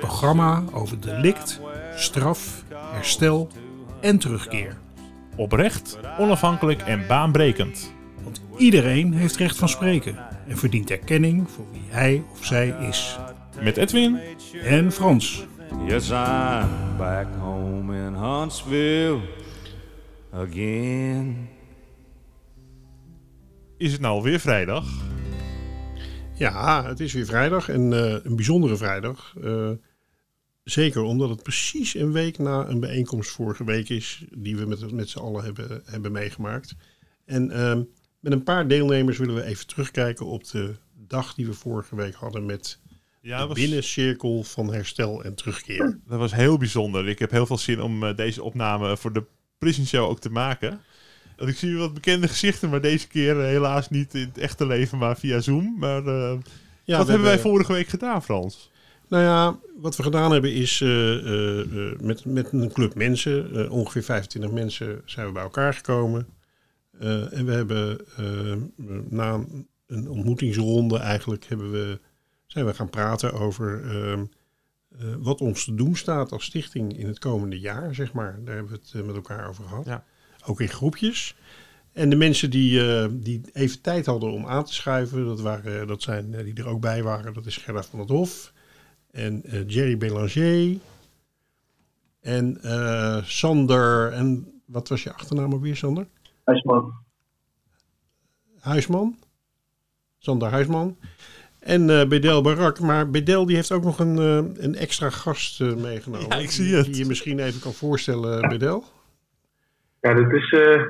programma over delict, straf, herstel en terugkeer. Oprecht, onafhankelijk en baanbrekend. Want iedereen heeft recht van spreken en verdient erkenning voor wie hij of zij is. Met Edwin En Frans. Yes, I'm back home in Huntsville again. is het nou alweer vrijdag. Ja, het is weer vrijdag en eh, een bijzondere vrijdag. Eh, zeker omdat het precies een week na een bijeenkomst vorige week is, die we met, met z'n allen hebben, hebben meegemaakt. En ehm, met een paar deelnemers willen we even terugkijken op de dag die we vorige week hadden met Ja, de was, binnencirkel van herstel en terugkeer. dat was heel bijzonder. Ik heb heel veel zin om eh, deze opname voor de Prison Show ook te maken. Want ik zie wat bekende gezichten, maar deze keer eh, helaas niet in het echte leven, maar via Zoom. Maar eh, Ja, wat hebben wij vorige week gedaan, Frans? Nou ja, wat we gedaan hebben is eh, eh, eh, met, met een club mensen, ongeveer 25 mensen, zijn we bij elkaar gekomen. En we hebben na een- een ontmoetingsronde eigenlijk hebben we, zijn we gaan praten over ehm, eh, wat ons te doen staat als stichting in het komende jaar, zeg maar. Daar hebben we het met elkaar over gehad. Ja. Ook in groepjes. En de mensen die, die even tijd hadden om aan te schuiven, dat, waren, dat zijn die er ook bij waren, dat is Gerda van het Hof en eh, Jerry Belanger en eh, Sander en wat was je achternaam ook weer, Sander? Huisman. Huisman. Sander Huisman. En eh Bedel Barak. Maar Bedel die heeft ook nog een, eh, een extra gast meegenomen. Ja, ik zie Die- het. Die je misschien even kan voorstellen, Bedel. Ja, dat is eh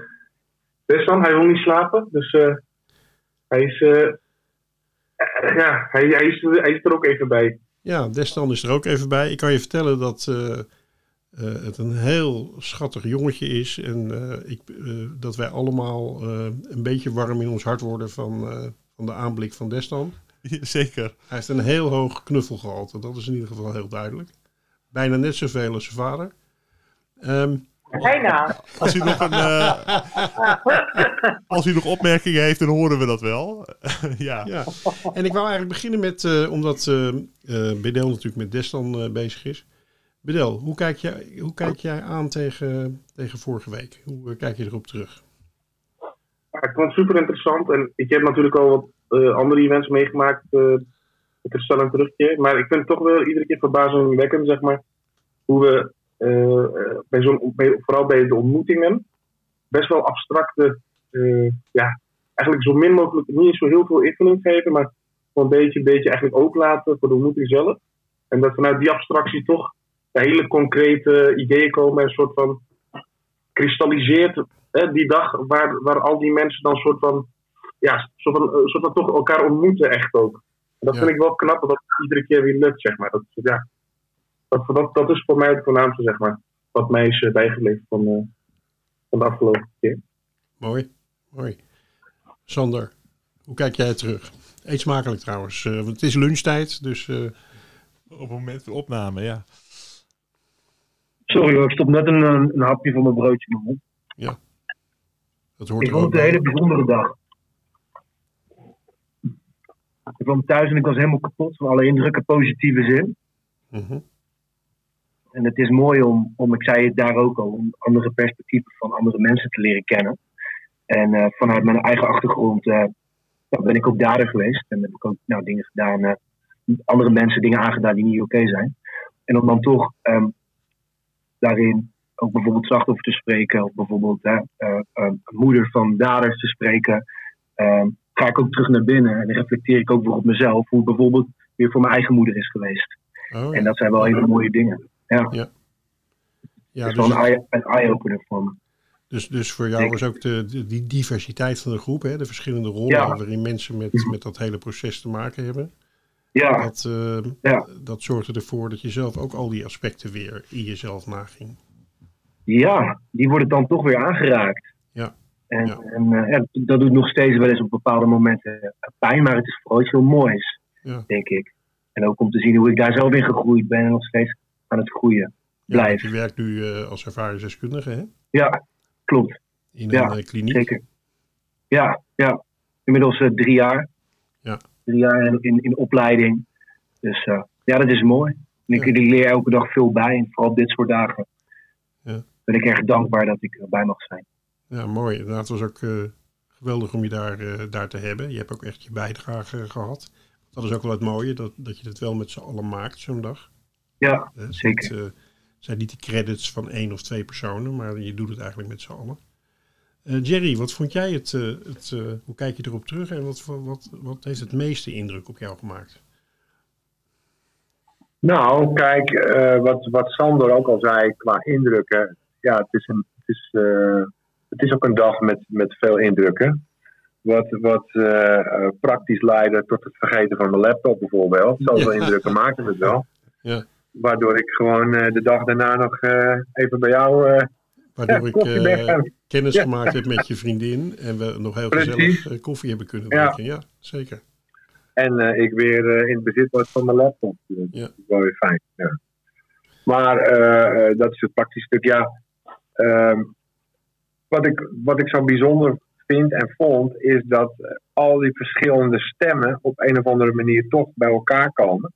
Destan. Hij wil niet slapen. Dus eh, hij is... ja, hij, hij, is, hij is er ook even bij. Ja, Destan is er ook even bij. Ik kan je vertellen dat eh, eh, het een heel schattig jongetje is. En eh, ik, dat wij allemaal een beetje warm in ons hart worden van, van de aanblik van Destan. Zeker. Hij heeft een heel hoog knuffelgehalte. Dat is in ieder geval heel duidelijk. Bijna net zoveel als zijn vader. Ehm, Bijna. Als u nog, een, eh, als u nog opmerkingen heeft, dan horen we dat wel. ja. ja. En ik wou eigenlijk beginnen met, eh, omdat eh eh, Bedel natuurlijk met Destan eh, bezig is. Bedel, hoe kijk jij, hoe kijk jij aan tegen, tegen vorige week? Hoe kijk je erop terug? Ja, ik vond het super interessant. En ik heb natuurlijk al wat eh, andere events meegemaakt. eh met herstel en terugkeer. Maar ik vind het toch wel iedere keer verbazingwekkend, zeg maar. Hoe we bij zo'n, vooral bij de ontmoetingen, best wel abstracte, eh, ja, eigenlijk zo min mogelijk, niet zo heel veel invulling geven, maar gewoon een beetje, een beetje eigenlijk ook laten voor de ontmoeting zelf. En dat vanuit die abstractie toch hele concrete ideeën komen en een soort van kristalliseert hè, die dag waar, waar al die mensen dan soort van, ja, soort van, eh, soort van toch elkaar ontmoeten echt ook. En dat Ja. vind ik wel knap, dat het iedere keer weer lukt, zeg maar. Dat, ja, dat, dat, dat is voor mij het voornaamste, zeg maar. Wat mij is bijgebleven van, eh, van de afgelopen keer. Mooi, mooi. Sander, hoe kijk jij terug? Eet smakelijk trouwens. eh, want het is lunchtijd, dus eh, Op het moment van opname, ja. Sorry hoor, ik stop net een, een hapje van mijn broodje in mijn mond. dat hoort Ik er vond het een hele bijzondere dag. Ik kwam thuis en ik was helemaal kapot van alle indrukken, positieve zin. Mhm. En het is mooi om, om, ik zei het daar ook al, om andere perspectieven van andere mensen te leren kennen. En eh, vanuit mijn eigen achtergrond eh, ja, ben ik ook dader geweest. En heb ik ook nou, dingen gedaan, eh, andere mensen dingen aangedaan die niet oké zijn. En om dan toch ehm, daarin ook bijvoorbeeld slachtoffer te spreken, of bijvoorbeeld moeder van daders te spreken, ehm, ga ik ook terug naar binnen en dan reflecteer ik ook weer op mezelf, hoe het bijvoorbeeld weer voor mijn eigen moeder is geweest. Oh, En dat zijn wel hele mooie dingen. Ja, Ja, dat is wel dus, een eye- een eye-opener voor me. dus, dus voor jou was ook de, de- die diversiteit van de groep, hè, de verschillende rollen Ja. waarin mensen met, met dat hele proces te maken hebben. Ja, Dat, eh, Ja. dat zorgde ervoor dat je zelf ook al die aspecten weer in jezelf naging. ja, die worden dan toch weer aangeraakt. Ja. En, Ja. en eh, dat doet nog steeds wel eens op bepaalde momenten pijn, maar het is vooral iets heel moois, denk ik. En ook om te zien hoe ik daar zelf in gegroeid ben en nog steeds aan het groeien. Ja, want je werkt nu eh, als ervaringsdeskundige hè? Ja, klopt. in Ja, een eh, kliniek. Zeker. Ja, ja. Inmiddels eh, drie jaar. Ja. Drie jaar in, in, in opleiding. Dus ja, dat is mooi. En ik, Ja. ik leer elke dag veel bij. En vooral op dit soort dagen Ja. ben ik erg dankbaar dat ik erbij mag zijn. Ja, mooi. Inderdaad, het was ook geweldig om je daar, daar te hebben. Je hebt ook echt je bijdrage gehad. Dat is ook wel het mooie, dat, dat je het wel met z'n allen maakt zo'n dag. Ja, Het zeker. zijn niet, eh, het zijn niet de credits van één of twee personen, maar je doet het eigenlijk met z'n allen. Eh, Jerry, wat vond jij het, eh, het eh, hoe kijk je erop terug en wat, wat, wat heeft het meeste indruk op jou gemaakt? Nou, kijk, eh, wat, wat Sander ook al zei qua indrukken. Ja, het is, een, het is, eh, het is ook een dag met, met veel indrukken. Wat, wat praktisch leidde tot het vergeten van mijn laptop bijvoorbeeld. Zoveel Ja. indrukken maakte het wel. Ja. Waardoor ik gewoon eh, de dag daarna nog eh, even bij jou eh Waardoor ik kennis Ja. gemaakt heb met je vriendin en we nog heel Precies. gezellig koffie hebben kunnen drinken. Ja, zeker. En ik weer in het bezit was van mijn laptop. Dat Ja. is wel weer fijn. Ja. Maar dat is het praktische stuk. Ja, ehm, wat, ik, wat ik zo bijzonder vind en vond, is dat al die verschillende stemmen op een of andere manier toch bij elkaar komen.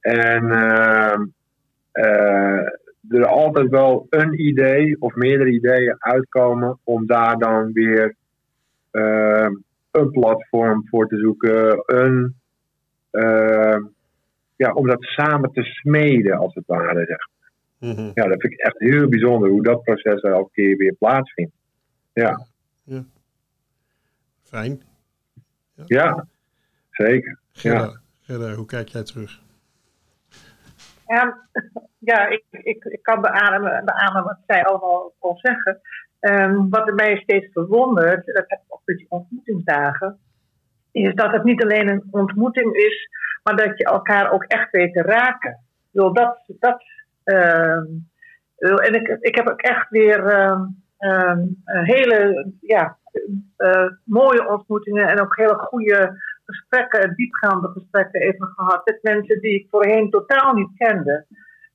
En ehm, eh, er altijd wel een idee of meerdere ideeën uitkomen om daar dan weer ehm, een platform voor te zoeken, een, ehm, ja, om dat samen te smeden, als het ware. Zeg. Mhm. Ja, dat vind ik echt heel bijzonder hoe dat proces elke keer weer plaatsvindt. Ja, Fijn. ja zeker. Gerda, Gerda, hoe kijk jij terug? Ja, ja ik, ik, ik kan beamen, beamen wat zij allemaal kon zeggen. Ehm, wat mij steeds verwondert, dat heb ik ook met die ontmoetingsdagen, is dat het niet alleen een ontmoeting is, maar dat je elkaar ook echt weet te raken. Dat, dat, bedoel, en ik, ik heb ook echt weer ehm, hele ja, eh, mooie ontmoetingen en ook hele goede gesprekken, diepgaande gesprekken even gehad met mensen die ik voorheen totaal niet kende.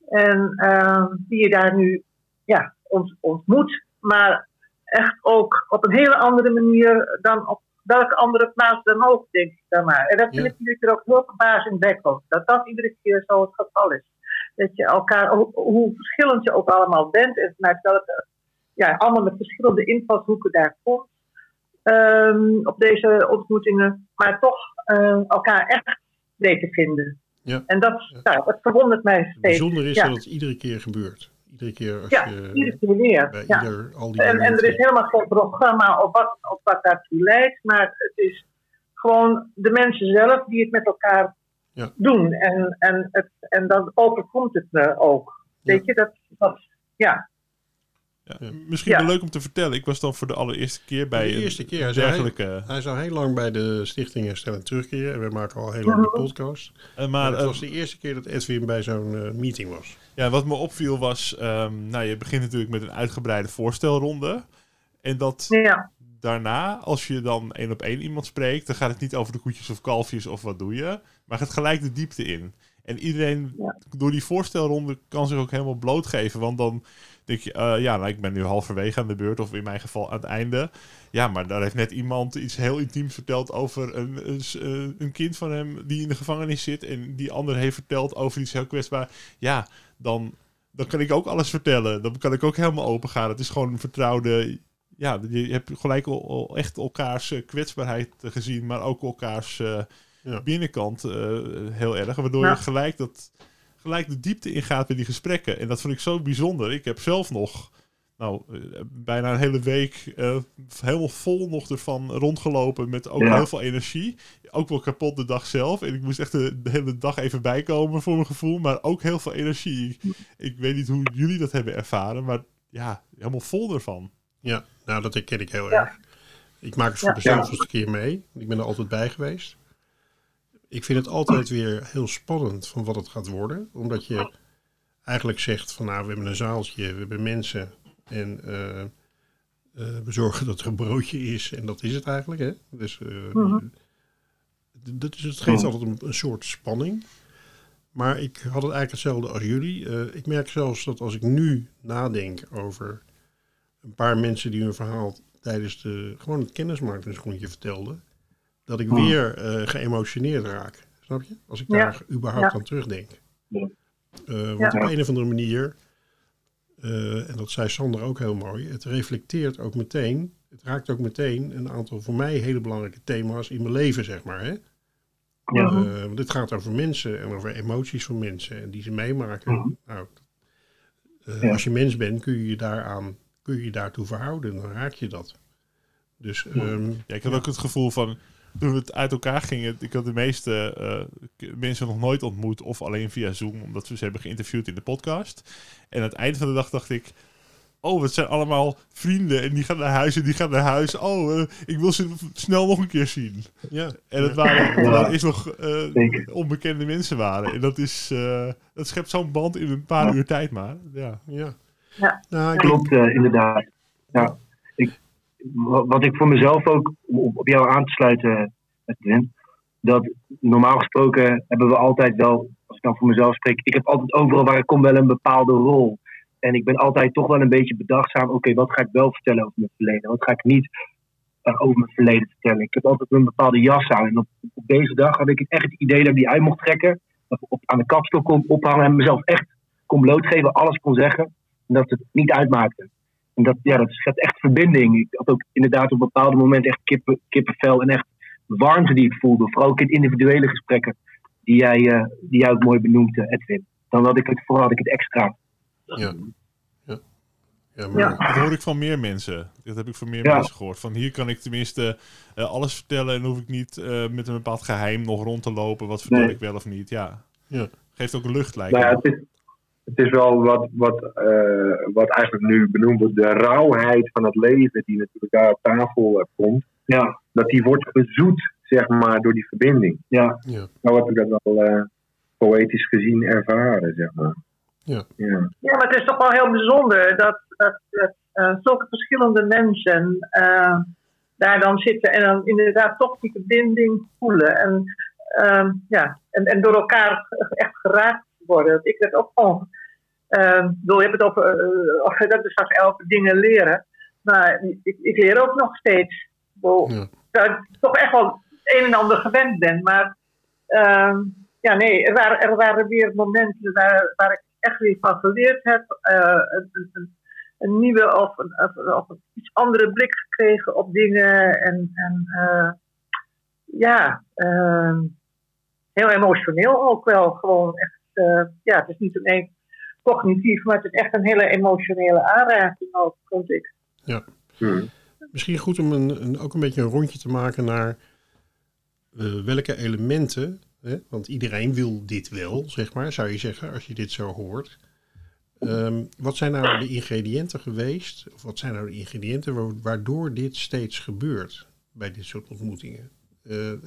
En ehm, die je daar nu ja, ont- ontmoet, maar echt ook op een hele andere manier dan op welke andere plaats dan ook, denk ik dan maar. En dat vind Ja. ik iedere keer ook heel verbazingwekkend, dat dat iedere keer zo het geval is. Dat je elkaar, hoe, hoe verschillend je ook allemaal bent en vanuit welke, ja, allemaal met verschillende invalshoeken daar komt ehm, op deze ontmoetingen, maar toch eh, elkaar echt weet te vinden. Ja. En dat, nou, dat verwondert mij steeds. Bijzonder is ja. dat het iedere keer gebeurt. Iedere keer als Ja, je iedere keer weer. bij Ja. ieder, al die En, en er is helemaal geen programma op wat, op wat daartoe leidt, maar het is gewoon de mensen zelf die het met elkaar Ja. doen. En, en, het, en dan overkomt het me ook. Ja. Weet je, dat, dat ja. Ja. Misschien Ja. wel leuk om te vertellen. Ik was dan voor de allereerste keer bij De eerste keer, hij dergelijke. Hij zou heel lang bij de Stichting Herstel en Terugkeren. En we maken al heel lang de podcast. Eh, Maar maar het eh, was de eerste keer dat Edwin bij zo'n eh, meeting was. ja, wat me opviel was, ehm, nou, je begint natuurlijk met een uitgebreide voorstelronde. En dat ja. daarna, als je dan één op één iemand spreekt, dan gaat het niet over de koetjes of kalfjes of wat doe je, maar gaat gelijk de diepte in. En iedereen Ja. door die voorstelronde kan zich ook helemaal blootgeven, want dan denk je, eh, ja, nou, ik ben nu halverwege aan de beurt, of in mijn geval aan het einde. Ja, maar daar heeft net iemand iets heel intiems verteld over een, een, een kind van hem die in de gevangenis zit, en die ander heeft verteld over iets heel kwetsbaar. Ja, dan, dan kan ik ook alles vertellen. Dan kan ik ook helemaal open gaan. Het is gewoon een vertrouwde ja, je hebt gelijk al, echt elkaars eh, kwetsbaarheid gezien, maar ook elkaars eh, Ja. binnenkant heel erg. Waardoor Ja. je gelijk, dat, gelijk de diepte ingaat bij die gesprekken. En dat vond ik zo bijzonder. Ik heb zelf nog nou, eh, bijna een hele week eh, helemaal vol nog ervan rondgelopen met ook Ja. heel veel energie. Ook wel kapot de dag zelf. En ik moest echt de, de hele dag even bijkomen voor mijn gevoel, maar ook heel veel energie. Ik, ik weet niet hoe jullie dat hebben ervaren, maar ja, helemaal vol ervan. Ja, nou dat herken ik heel Ja. erg. Ik maak het voor Ja. de zoveelste keer mee. Ik ben er altijd bij geweest. Ik vind het altijd weer heel spannend van wat het gaat worden. Omdat je eigenlijk zegt van nou, we hebben een zaaltje, we hebben mensen en eh, eh, we zorgen dat er een broodje is. En dat is het eigenlijk. Hè? Dus eh, Mhm. dat is, het geeft altijd een, een soort spanning. Maar ik had het eigenlijk hetzelfde als jullie. Ik merk zelfs dat als ik nu nadenk over een paar mensen die hun verhaal tijdens de, gewoon het kennismakingsrondje vertelden, dat ik weer eh, geëmotioneerd raak. Snap je? Als ik Ja. daar überhaupt Ja. aan terugdenk. Ja. Eh, want Ja. op een of andere manier, eh, en dat zei Sander ook heel mooi, het reflecteert ook meteen, het raakt ook meteen een aantal voor mij hele belangrijke thema's in mijn leven, zeg maar. Hè? Ja. Eh, want dit gaat over mensen en over emoties van mensen en die ze meemaken. Mhm. Nou, eh, Ja. Als je mens bent, kun je je daaraan, kun je je daartoe verhouden. Dan raak je dat. Dus ehm, Ja, ik had ook het gevoel van, toen we het uit elkaar gingen, ik had de meeste eh, mensen nog nooit ontmoet of alleen via Zoom, omdat we ze hebben geïnterviewd in de podcast. En aan het eind van de dag dacht ik, oh, het zijn allemaal vrienden en die gaan naar huis en die gaan naar huis. Oh, eh, ik wil ze snel nog een keer zien. ja, En het waren, Ja. er eerst nog eh, onbekende mensen waren. En dat is, eh, dat schept zo'n band in een paar Ja. uur tijd maar. Ja. ja. Ja. Nou, ik Klopt, inderdaad. Ja. Wat ik voor mezelf ook, om op, jou aan te sluiten, Edwin, dat normaal gesproken hebben we altijd wel, als ik dan voor mezelf spreek, ik heb altijd overal waar ik kom wel een bepaalde rol. En ik ben altijd toch wel een beetje bedachtzaam, oké, wat ga ik wel vertellen over mijn verleden? Wat ga ik niet eh, over mijn verleden vertellen? Ik heb altijd een bepaalde jas aan. En op, op deze dag had ik echt het idee dat ik die uit mocht trekken, dat ik op, aan de kapstok kon ophangen en mezelf echt kon blootgeven, alles kon zeggen. En dat het niet uitmaakte. En dat, ja, dat schept echt verbinding. Ik had ook inderdaad op bepaalde momenten echt kippen, kippenvel en echt warmte die ik voelde. Vooral ook in individuele gesprekken die jij, eh, die jij ook mooi benoemt, eh, Edwin. Dan had ik het, vooral had ik het extra. ja. Ja. Ja, maar, Ja. Dat hoor ik van meer mensen. Dat heb ik van meer Ja. mensen gehoord. Van hier kan ik tenminste eh, alles vertellen en hoef ik niet eh, met een bepaald geheim nog rond te lopen. Wat vertel Nee. ik wel of niet. Ja. Ja. Geeft ook lucht lijkt Nou me. het is, het is wel wat, wat, eh, wat eigenlijk nu benoemd wordt. De rauwheid van het leven die natuurlijk daar op tafel eh, komt. Ja, Dat die wordt gezoet, zeg maar, door die verbinding. ja, ja. Nou heb ik dat wel eh, poëtisch gezien ervaren, zeg maar. Ja. ja. Ja, maar het is toch wel heel bijzonder dat, dat, dat eh, zulke verschillende mensen eh, daar dan zitten en dan inderdaad toch die verbinding voelen. En, ehm, ja, en, en door elkaar echt geraakt worden. Ik werd ook gewoon. bedoel, je hebt het over, eh, dat we straks elke dingen leren. Maar ik, ik leer ook nog steeds. Bedoel, Ja. Dat ik toch echt wel het een en ander gewend ben. Maar ehm, ja, nee, er waren, er waren weer momenten waar, waar ik echt weer van geleerd heb. eh, een, een- nieuwe of een, of, een iets andere blik gekregen op dingen. En, en eh, ja, ehm, heel emotioneel ook wel. Gewoon echt, ja, het is niet alleen cognitief, maar het is echt een hele emotionele aanraking ook, vond ik. Hm. Misschien goed om een, een, ook een beetje een rondje te maken naar eh, welke elementen, hè, want iedereen wil dit wel, zeg maar, zou je zeggen, als je dit zo hoort. Ehm, wat zijn nou de ingrediënten geweest, of wat zijn nou de ingrediënten wa- waardoor dit steeds gebeurt bij dit soort ontmoetingen? Eh, eh,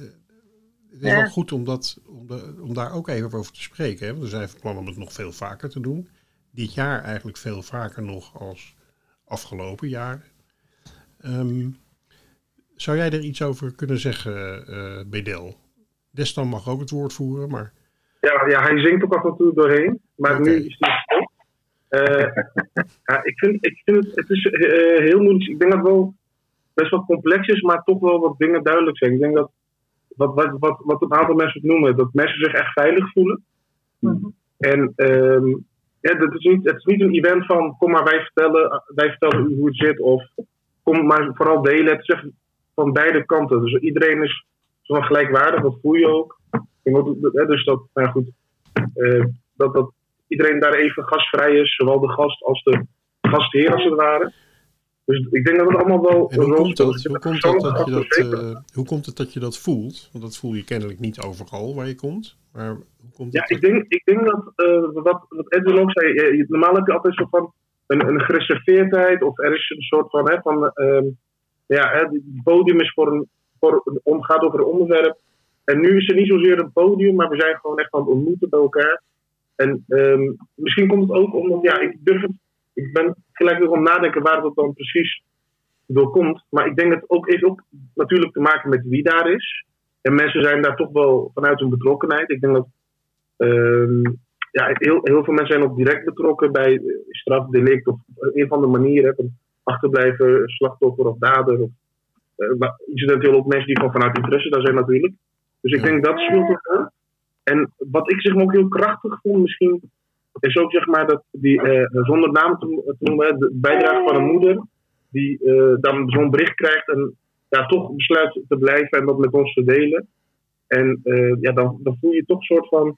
het is Ja. wel goed om, dat, om, de- om daar ook even over te spreken. Hè? Want we zijn van plan om het nog veel vaker te doen. Dit jaar eigenlijk veel vaker nog als afgelopen jaar. Ehm, zou jij er iets over kunnen zeggen, eh Bedel? Destan mag ook het woord voeren, maar Ja, ja, hij zingt ook af en toe doorheen. Maar nu is hij stil. Eh, ja, ik vind, ik vind het, het is eh, heel moeilijk. Ik denk dat het wel best wel complex is, maar toch wel wat dingen duidelijk zijn. Ik denk dat wat, wat, wat, wat een aantal mensen het noemen, dat mensen zich echt veilig voelen. En ehm, ja, dat is niet, het is niet een event van kom maar wij vertellen, wij vertellen u hoe het zit. Of kom maar vooral delen. Het is van beide kanten. Dus iedereen is zo gelijkwaardig, dat voel je ook. En wat- hè, Dus dat, nou goed, eh, dat, dat iedereen daar even gastvrij is, zowel de gast als de gastheer als het ware. Dus ik denk dat het allemaal wel en hoe komt dat? Hoe komt, dat, dat je dat, eh, hoe komt het dat je dat voelt? Want dat voel je kennelijk niet overal waar je komt. Maar hoe komt Ja, ik denk, ik denk dat, eh, wat, wat Edwin ook zei, eh, je- normaal heb je altijd zo van een, een gereserveerdheid of er is een soort van, hè, van ehm, ja, hè, het podium is voor een, voor een, om, gaat over een onderwerp En nu is het niet zozeer een podium, maar we zijn gewoon echt aan het ontmoeten bij elkaar. En ehm, misschien komt het ook omdat, ja, ik durf het, ik ben gelijk weer om nadenken waar dat dan precies door komt. Maar ik denk dat het ook heeft ook natuurlijk te maken met wie daar is. En mensen zijn daar toch wel vanuit hun betrokkenheid. Ik denk dat ehm, ja, heel, heel veel mensen zijn ook direct betrokken bij strafdelict of een van de manieren. Van achterblijven, slachtoffer of dader. Of, uh, incidenteel ook mensen die gewoon vanuit interesse daar zijn natuurlijk. Dus ik denk dat speelt ook. En wat ik zeg maar ook heel krachtig vond misschien, is ook zeg maar dat die, uh, zonder naam te, noemen, de bijdrage van een moeder, die uh, dan zo'n bericht krijgt en ja, toch besluit te blijven en dat met ons te delen. En uh, ja, dan, dan voel je toch een soort van,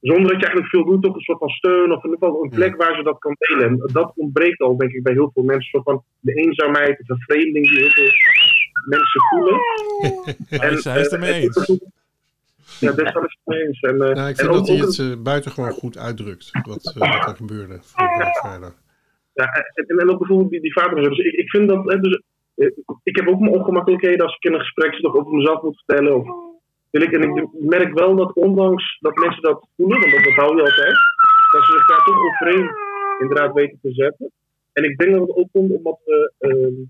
zonder dat je eigenlijk veel doet, toch een soort van steun of in ieder geval een plek waar ze dat kan delen. En dat ontbreekt al, denk ik, bij heel veel mensen. Een soort van de eenzaamheid, de vervreemding die heel veel mensen voelen. hij, is, hij is ermee eens. Ja, best wel eens. En, uh, nou, ik vind en dat hij het uh, buitengewoon goed uitdrukt, wat, uh, wat er gebeurde vrijdag. Ja, en, en ook bijvoorbeeld die, die vader. Dus ik, ik vind dat. Dus, ik heb ook mijn ongemakkelijkheden als ik in een gesprek zit of over mezelf moet vertellen. Of, wil ik, en ik merk wel dat ondanks dat mensen dat voelen, want dat, dat hou je altijd, dat ze zich daar toch overheen inderdaad weten te zetten. En ik denk dat het ook komt omdat we. Uh,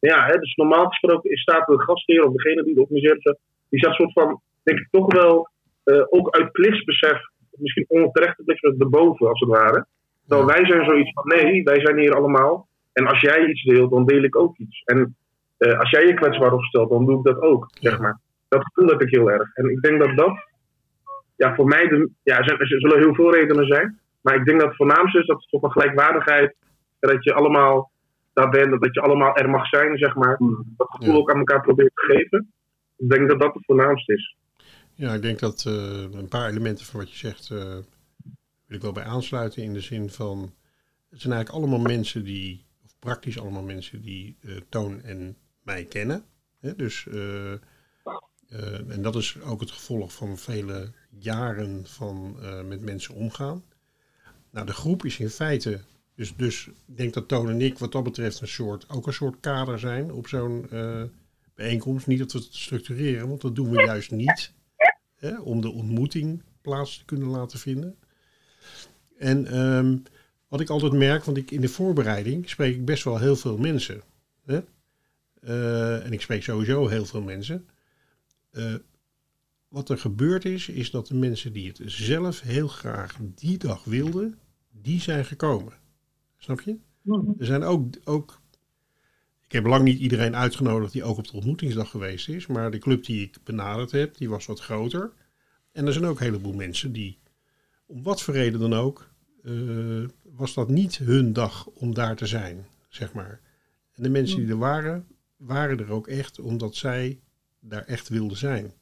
ja, hè, dus normaal gesproken is staat de gastheer of degene die het organiseert, die staat soort van, denk ik toch wel, uh, ook uit plichtsbesef, misschien onterecht besef erboven als het ware. Wij zijn zoiets van, nee, wij zijn hier allemaal. En als jij iets deelt, dan deel ik ook iets. En uh, als jij je kwetsbaar opstelt, dan doe ik dat ook, zeg maar. Dat voel ik heel erg. En ik denk dat dat, ja, voor mij, de, ja, er, zullen heel veel redenen zijn. Maar ik denk dat het voornaamste is dat het toch een gelijkwaardigheid, dat je allemaal daar bent, dat je allemaal er mag zijn, zeg maar. Dat gevoel ja. ook aan elkaar probeert te geven. Ik denk dat dat het voornaamste is. Ja, ik denk dat uh, een paar elementen van wat je zegt, uh, wil ik wel bij aansluiten in de zin van, het zijn eigenlijk allemaal mensen die, of praktisch allemaal mensen die uh, Toon en mij kennen. Hè? Dus, en dat is ook het gevolg van vele jaren van met mensen omgaan. Nou, de groep is in feite dus, dus ik denk dat Toon en ik wat dat betreft een soort, ook een soort kader zijn op zo'n bijeenkomst. Niet dat we het structureren, want dat doen we juist niet. Hè, om de ontmoeting plaats te kunnen laten vinden. En um, wat ik altijd merk, want ik in de voorbereiding spreek ik best wel heel veel mensen. Hè? Uh, en ik spreek sowieso heel veel mensen. Uh, wat er gebeurd is, is dat de mensen die het zelf heel graag die dag wilden, die zijn gekomen. Snap je? Mm-hmm. Er zijn ook, ook. Ik heb lang niet iedereen uitgenodigd die ook op de ontmoetingsdag geweest is. Maar de club die ik benaderd heb, die was wat groter. En er zijn ook een heleboel mensen die, om wat voor reden dan ook, uh, was dat niet hun dag om daar te zijn, zeg maar. En de mensen die er waren, waren er ook echt omdat zij daar echt wilden zijn.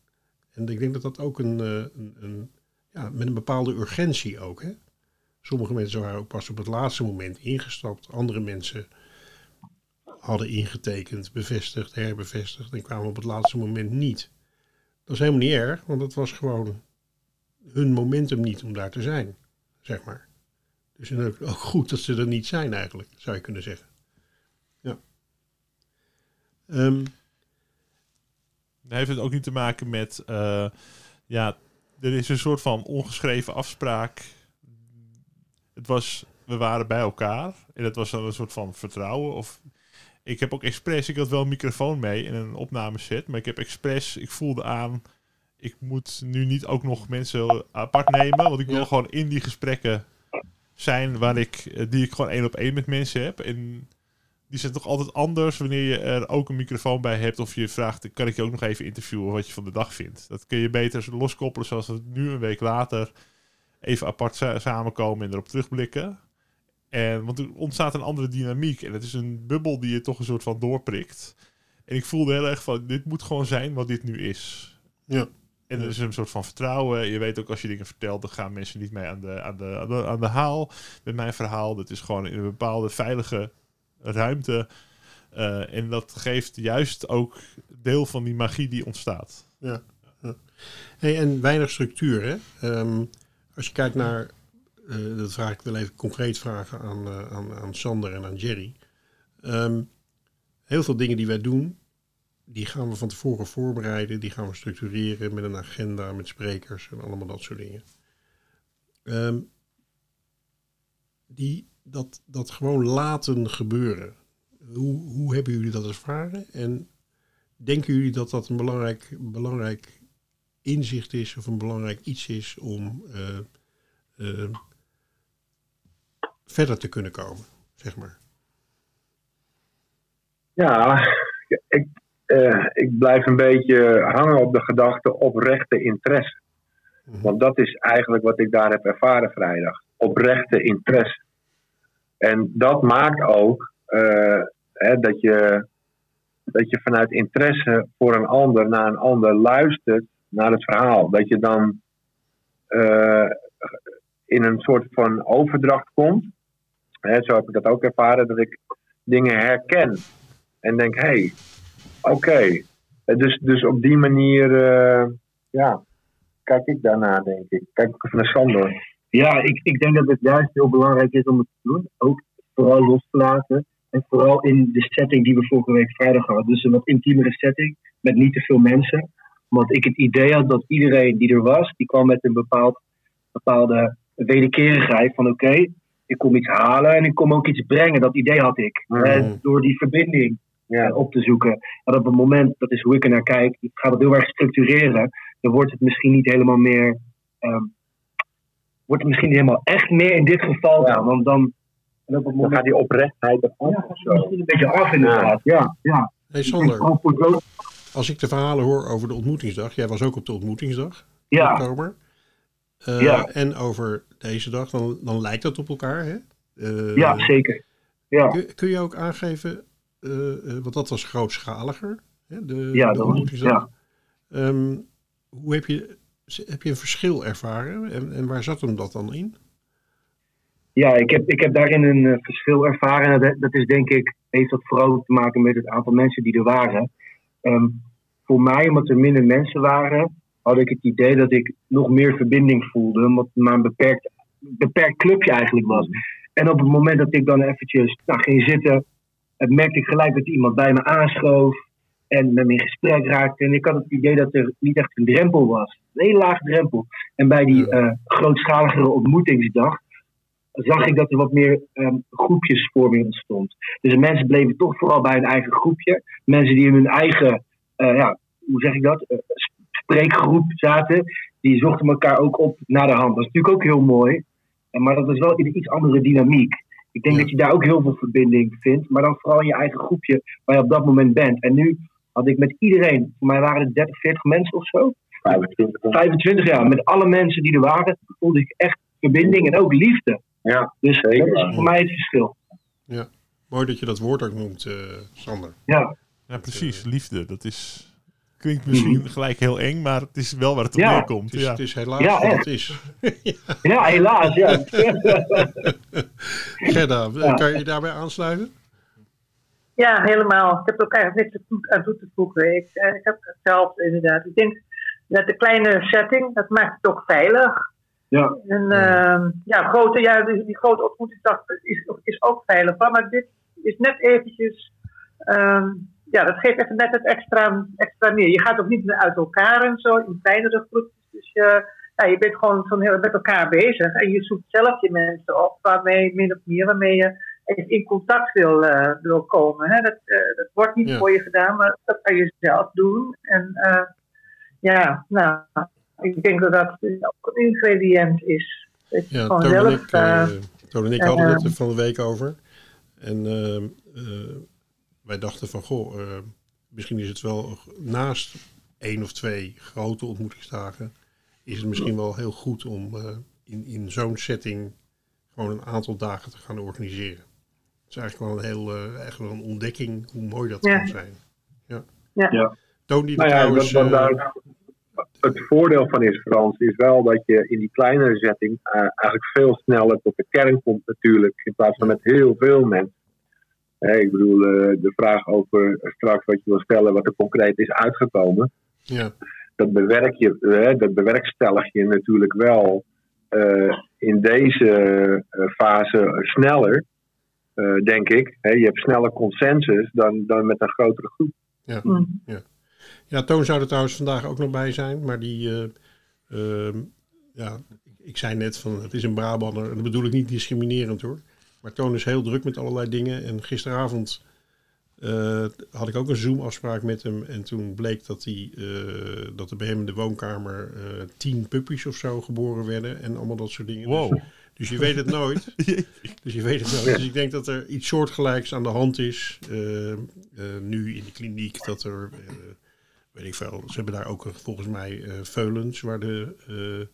En ik denk dat dat ook een, een, een ja, met een bepaalde urgentie ook, hè. Sommige mensen waren ook pas op het laatste moment ingestapt. Andere mensen hadden ingetekend, bevestigd, herbevestigd en kwamen op het laatste moment niet. Dat is helemaal niet erg, want het was gewoon hun momentum niet om daar te zijn, zeg maar. Dus ook goed dat ze er niet zijn eigenlijk, zou je kunnen zeggen. Ja. Um, heeft het ook niet te maken met, uh, ja, er is een soort van ongeschreven afspraak het was, we waren bij elkaar. En het was dan een soort van vertrouwen. Of ik heb ook expres, ik had wel een microfoon mee in een opnameset. Maar ik heb expres, ik voelde aan, ik moet nu niet ook nog mensen apart nemen. Want ik wil ja. gewoon in die gesprekken zijn waar ik, die ik gewoon één op één met mensen heb. En die zijn toch altijd anders wanneer je er ook een microfoon bij hebt. Of je vraagt, kan ik je ook nog even interviewen wat je van de dag vindt. Dat kun je beter loskoppelen zoals we nu een week later even apart samenkomen en erop terugblikken. En, want er ontstaat een andere dynamiek. En het is een bubbel die je toch een soort van doorprikt. En ik voelde heel erg van, dit moet gewoon zijn wat dit nu is. Ja. En er is een soort van vertrouwen. Je weet ook als je dingen vertelt, dan gaan mensen niet mee aan de, aan de, aan de, aan de haal met mijn verhaal. Dat is gewoon in een bepaalde veilige ruimte. Uh, en dat geeft juist ook deel van die magie die ontstaat. Ja. ja. Hey, en weinig structuur, hè? Um, als je kijkt naar, uh, dat vraag ik wel even concreet vragen aan, uh, aan, aan Sander en aan Jerry. Um, heel veel dingen die wij doen, die gaan we van tevoren voorbereiden, die gaan we structureren met een agenda, met sprekers en allemaal dat soort dingen. Ehm, die, dat, dat gewoon laten gebeuren. Hoe, hoe hebben jullie dat ervaren? En denken jullie dat dat een belangrijk, belangrijk inzicht is of een belangrijk iets is om eh, eh, verder te kunnen komen, zeg maar? Ja, ik, eh, ik blijf een beetje hangen op de gedachte oprechte interesse. Mhm. Want dat is eigenlijk wat ik daar heb ervaren vrijdag. Oprechte interesse. En dat maakt ook eh, hè, dat, je, dat je vanuit interesse voor een ander naar een ander luistert naar het verhaal. Dat je dan eh, in een soort van overdracht komt. Hè, zo heb ik dat ook ervaren, dat ik dingen herken. En denk, hé, hey, oké. Eh, Dus, dus op die manier, eh, ja, kijk ik daarna, denk ik. Kijk ik even naar Sander. Ja, ik, ik denk dat het juist heel belangrijk is om het te doen. Ook vooral los te laten. En vooral in de setting die we vorige week vrijdag hadden. Dus een wat intiemere setting met niet te veel mensen. Want ik het idee had dat iedereen die er was, die kwam met een bepaald, bepaalde wederkerigheid van oké, ik kom iets halen en ik kom ook iets brengen. Dat idee had ik. Eh, door die verbinding Ja. eh, op te zoeken. En op het moment, dat is hoe ik er naar kijk, ik ga het heel erg structureren. Dan wordt het misschien niet helemaal meer. ehm, wordt het misschien niet helemaal echt meer in dit geval Ja. dan. Want dan. En op het Dan moment. gaat die oprechtheid eraf Ja, of zo. misschien een beetje af inderdaad. Ja, ja. Hey Ik Sander, als ik de verhalen hoor over de ontmoetingsdag, jij was ook op de ontmoetingsdag in Ja, oktober, eh, Ja. en over deze dag, dan, dan lijkt dat op elkaar. Hè? Eh, ja, zeker. Ja. kun, kun je ook aangeven, eh, want dat was grootschaliger, hè? De, Ja, de dat was- ontmoetingsdag. Ehm, hoe heb je, heb je een verschil ervaren en, en waar zat hem dat dan in? Ja, ik heb, ik heb daarin een verschil ervaren. En dat, dat is denk ik, heeft dat vooral te maken met het aantal mensen die er waren. Ehm, voor mij, omdat er minder mensen waren, had ik het idee dat ik nog meer verbinding voelde. Omdat het maar een beperkt, beperkt clubje eigenlijk was. En op het moment dat ik dan eventjes nou, ging zitten, eh, merkte ik gelijk dat iemand bij me aanschoof. En met me in gesprek raakte. En ik had het idee dat er niet echt een drempel was. Een hele laag drempel. En bij die eh, grootschaligere ontmoetingsdag zag ik dat er wat meer ehm, groepjesvorming ontstond. Dus mensen bleven toch vooral bij hun eigen groepje. Mensen die in hun eigen, eh, ja, hoe zeg ik dat, spreekgroep zaten, die zochten elkaar ook op naar de hand. Dat is natuurlijk ook heel mooi, maar dat is wel in een iets andere dynamiek. Ik denk Ja. dat je daar ook heel veel verbinding vindt, maar dan vooral in je eigen groepje waar je op dat moment bent. En nu had ik met iedereen, voor mij waren het 30, 40 mensen of zo, 25. 25 jaar, met alle mensen die er waren, voelde ik echt verbinding en ook liefde. Ja, Dus Zeker. dat is voor mij het verschil. Mooi dat je dat woord ook noemt, eh, Sander. Ja, Ja, precies. Liefde. Dat is... Klinkt misschien gelijk heel eng, maar het is wel waar het op Ja. neerkomt. Het is, Ja. het is helaas Ja, wat het is. ja helaas. Ja. Gerda, Ja. kan je je daarbij aansluiten? Ja, helemaal. Ik heb er ook eigenlijk niks aan toe te voegen. Ik, eh, ik heb hetzelfde inderdaad. Ik denk dat de kleine setting, dat maakt het ook veilig. Ja. En ehm, ja, grote, ja die, die grote ontmoetingsdag is, is ook veilig. Maar dit is net eventjes, ehm, ja, dat geeft even net het extra, extra meer. Je gaat ook niet meer uit elkaar en zo, in kleinere groepjes. Dus je, ja, je bent gewoon van heel, met elkaar bezig. En je zoekt zelf je mensen op, waarmee, min of meer, waarmee je in contact wil, eh, wil komen. Hè? Dat, eh, dat wordt niet Ja. voor je gedaan, maar dat kan je zelf doen. En eh, ja, nou, ik denk dat dat ook een ingrediënt is. Dat je Ja, gewoon zelf... ik, eh, eh, Toon en ik eh, hadden het er van de week over. En ehm, eh, wij dachten van, goh, eh, misschien is het wel naast één of twee grote ontmoetingsdagen, is het misschien wel heel goed om eh, in, in zo'n setting gewoon een aantal dagen te gaan organiseren. Het is eigenlijk wel een heel, eh, echt wel een ontdekking hoe mooi dat Ja. kan zijn. Ja. Ja. Ja. Toon die Nou ja, trouwens... dat, eh, het voordeel van is, Frans, is wel dat je in die kleinere setting eigenlijk veel sneller tot de kern komt natuurlijk, in plaats van met heel veel mensen. Hè, ik bedoel, eh, de vraag over straks wat je wil stellen, wat er concreet is uitgekomen, ja, dat, bewerk je, eh, dat bewerkstellig je natuurlijk wel eh, in deze eh, fase sneller, eh, denk ik. Hè, je hebt sneller consensus dan, dan met een grotere groep. Ja. Mm. Ja, Toon zou er trouwens vandaag ook nog bij zijn. Maar die, eh, ehm, ja, ik zei net van het is een Brabander. En dat bedoel ik niet discriminerend hoor. Maar Toon is heel druk met allerlei dingen. En gisteravond eh, had ik ook een Zoom-afspraak met hem. En toen bleek dat, hij, eh, dat er bij hem in de woonkamer eh, tien puppies of zo geboren werden. En allemaal dat soort dingen. Wow. Dus, dus je weet het nooit. Dus je weet het nooit. Dus ik denk dat er iets soortgelijks aan de hand is. nu in de kliniek. Dat er, weet ik veel, ze hebben daar ook volgens mij veulens waar de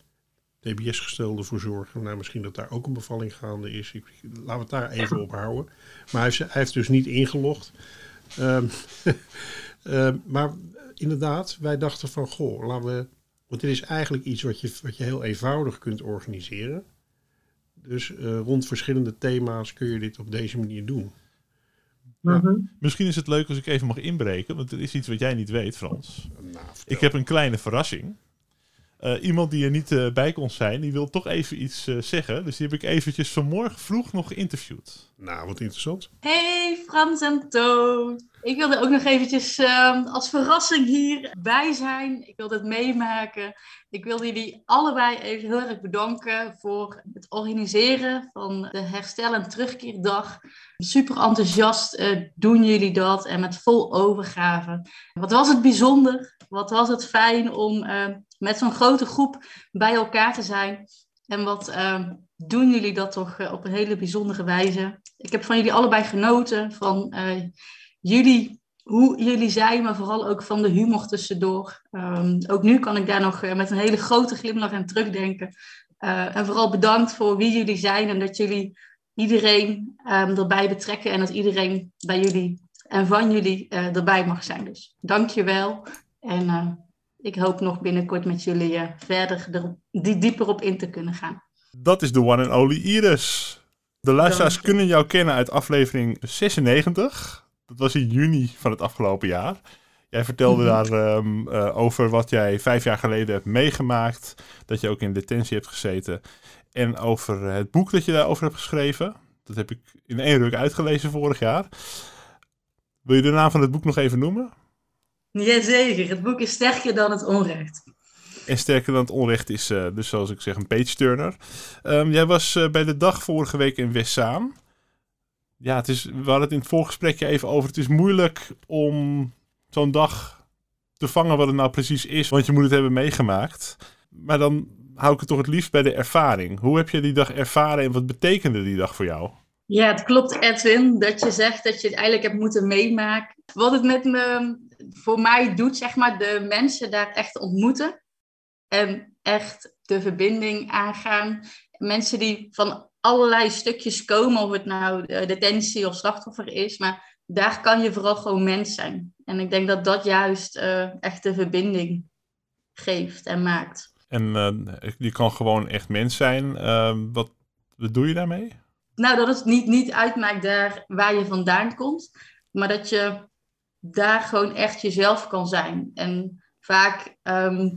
DBS-gestelden voor zorgen. Nou, misschien dat daar ook een bevalling gaande is. Ik, laten we het daar even op houden. Maar hij heeft, hij heeft dus niet ingelogd. Ehm, ehm, maar inderdaad, wij dachten van, goh, laten we... Want dit is eigenlijk iets wat je, wat je heel eenvoudig kunt organiseren. Dus eh, rond verschillende thema's kun je dit op deze manier doen. Ja. Mhm. Misschien is het leuk als ik even mag inbreken, want er is iets wat jij niet weet, Frans. Nou. Ik heb een kleine verrassing. Eh, iemand die er niet eh, bij kon zijn, die wil toch even iets eh, zeggen. Dus die heb ik eventjes vanmorgen vroeg nog geïnterviewd. Nou, wat interessant. Hey Frans en Toon. Ik wilde ook nog eventjes ehm, als verrassing hierbij zijn. Ik wilde het meemaken. Ik wilde jullie allebei even heel erg bedanken voor het organiseren van de herstel- en terugkeerdag. Super enthousiast eh, doen jullie dat en met vol overgave. Wat was het bijzonder? Wat was het fijn om eh, met zo'n grote groep bij elkaar te zijn? En wat eh, doen jullie dat toch eh, op een hele bijzondere wijze? Ik heb van jullie allebei genoten, van eh, jullie, hoe jullie zijn, maar vooral ook van de humor tussendoor. Ehm, ook nu kan ik daar nog eh, met een hele grote glimlach aan terugdenken. En vooral bedankt voor wie jullie zijn en dat jullie iedereen ehm, erbij betrekken en dat iedereen bij jullie en van jullie erbij mag zijn. Dus dank je wel. En ik hoop nog binnenkort met jullie eh, verder er die dieper op in te kunnen gaan. Dat is de one and only Iris. De luisteraars kunnen jou kennen uit aflevering 96. Dat was in juni van het afgelopen jaar. Jij vertelde Mhm. daar ehm, eh, over wat jij vijf jaar geleden hebt meegemaakt. Dat je ook in detentie hebt gezeten. En over het boek dat je daarover hebt geschreven. Dat heb ik in één ruk uitgelezen vorig jaar. Wil je de naam van het boek nog even noemen? Jazeker, het boek is sterker dan het onrecht. En sterker dan het onrecht is eh, dus zoals ik zeg een page-turner. Ehm, jij was eh, bij de dag vorige week in Westzaan. Ja, het is, we hadden het in het voorgesprekje even over. Het is moeilijk om zo'n dag te vangen wat het nou precies is. Want je moet het hebben meegemaakt. Maar dan hou ik het toch het liefst bij de ervaring. Hoe heb je die dag ervaren en wat betekende die dag voor jou? Ja, het klopt, Edwin, dat je zegt dat je het eigenlijk hebt moeten meemaken. Wat het met me, voor mij doet, zeg maar, de mensen daar echt ontmoeten. En echt de verbinding aangaan. Mensen die van allerlei stukjes komen, of het nou de detentie of slachtoffer is. Maar daar kan je vooral gewoon mens zijn. En ik denk dat dat juist eh, echt de verbinding geeft en maakt. En eh, je kan gewoon echt mens zijn. Ehm, wat, wat doe je daarmee? Nou, dat het niet, niet uitmaakt daar waar je vandaan komt, maar dat je daar gewoon echt jezelf kan zijn. En vaak ehm,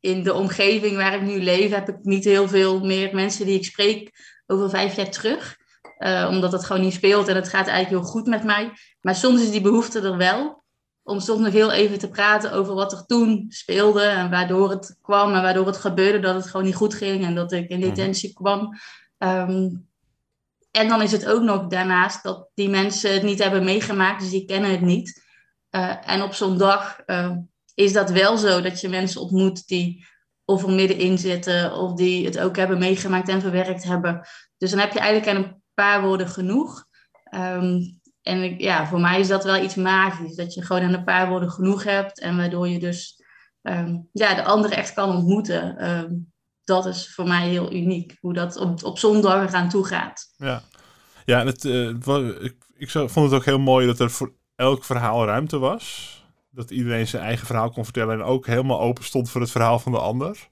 in de omgeving waar ik nu leef, heb ik niet heel veel meer mensen die ik spreek over vijf jaar terug. Eh, omdat het gewoon niet speelt en het gaat eigenlijk heel goed met mij. Maar soms is die behoefte er wel. Om soms nog heel even te praten over wat er toen speelde en waardoor het kwam en waardoor het gebeurde dat het gewoon niet goed ging en dat ik in detentie kwam. Ehm, en dan is het ook nog daarnaast dat die mensen het niet hebben meegemaakt, dus die kennen het niet. Eh, en op zo'n dag eh, is dat wel zo dat je mensen ontmoet die of er middenin zitten of die het ook hebben meegemaakt en verwerkt hebben. Dus dan heb je eigenlijk aan een paar woorden genoeg. Ehm, en ik- ja, voor mij is dat wel iets magisch, dat je gewoon aan een paar woorden genoeg hebt en waardoor je dus ehm, ja, de anderen echt kan ontmoeten. Ehm, dat is voor mij heel uniek, hoe dat op, op zondag eraan toe gaat. Ja, ja het, eh, ik, ik vond het ook heel mooi dat er voor elk verhaal ruimte was. Dat iedereen zijn eigen verhaal kon vertellen en ook helemaal open stond voor het verhaal van de ander.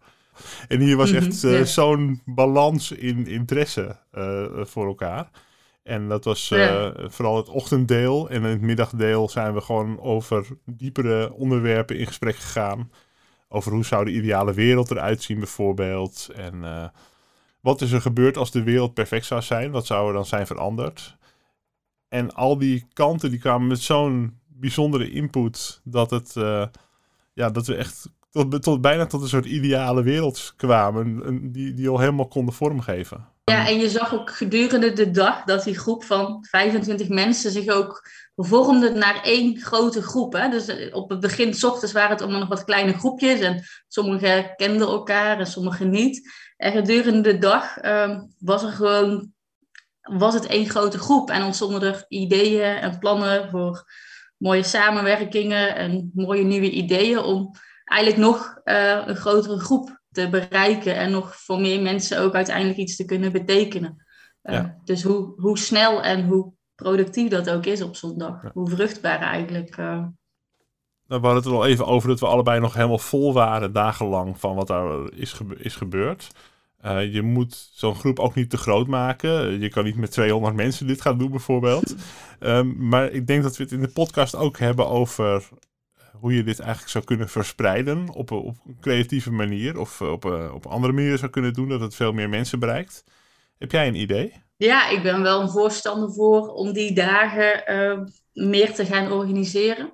En hier was Mhm, echt eh, ja. zo'n balans in interesse eh, voor elkaar. En dat was eh, vooral het ochtenddeel. En in het middagdeel zijn we gewoon over diepere onderwerpen in gesprek gegaan. Over hoe zou de ideale wereld eruit zien bijvoorbeeld. En eh, wat is er gebeurd als de wereld perfect zou zijn? Wat zou er dan zijn veranderd? En al die kanten die kwamen met zo'n bijzondere input dat het, eh, ja, dat we echt tot, tot, bijna tot een soort ideale wereld kwamen, die, die al helemaal konden vormgeven. Ja, en je zag ook gedurende de dag dat die groep van 25 mensen zich ook vormde naar één grote groep. Hè? Dus eh, op het begin, s ochtends, waren het allemaal nog wat kleine groepjes. En sommigen kenden elkaar en sommigen niet. En gedurende de dag ehm, was er gewoon was het één grote groep. En ontstonden er ideeën en plannen voor mooie samenwerkingen en mooie nieuwe ideeën om eigenlijk nog eh, een grotere groep te bereiken en nog voor meer mensen ook uiteindelijk iets te kunnen betekenen. Eh, Ja. Dus hoe, hoe snel en hoe productief dat ook is op zondag. Hoe vruchtbaar eigenlijk. eh. Nou, we hadden het er al even over dat we allebei nog helemaal vol waren dagenlang van wat daar is, gebe- is gebeurd. Eh, je moet zo'n groep ook niet te groot maken. Je kan niet met 200 mensen dit gaan doen bijvoorbeeld. Ehm, maar ik denk dat we het in de podcast ook hebben over hoe je dit eigenlijk zou kunnen verspreiden op, een- op een creatieve manier. Of eh, op, een- op andere manieren zou kunnen doen dat het veel meer mensen bereikt. Heb jij een idee? Ja, ik ben wel een voorstander voor om die dagen eh, meer te gaan organiseren.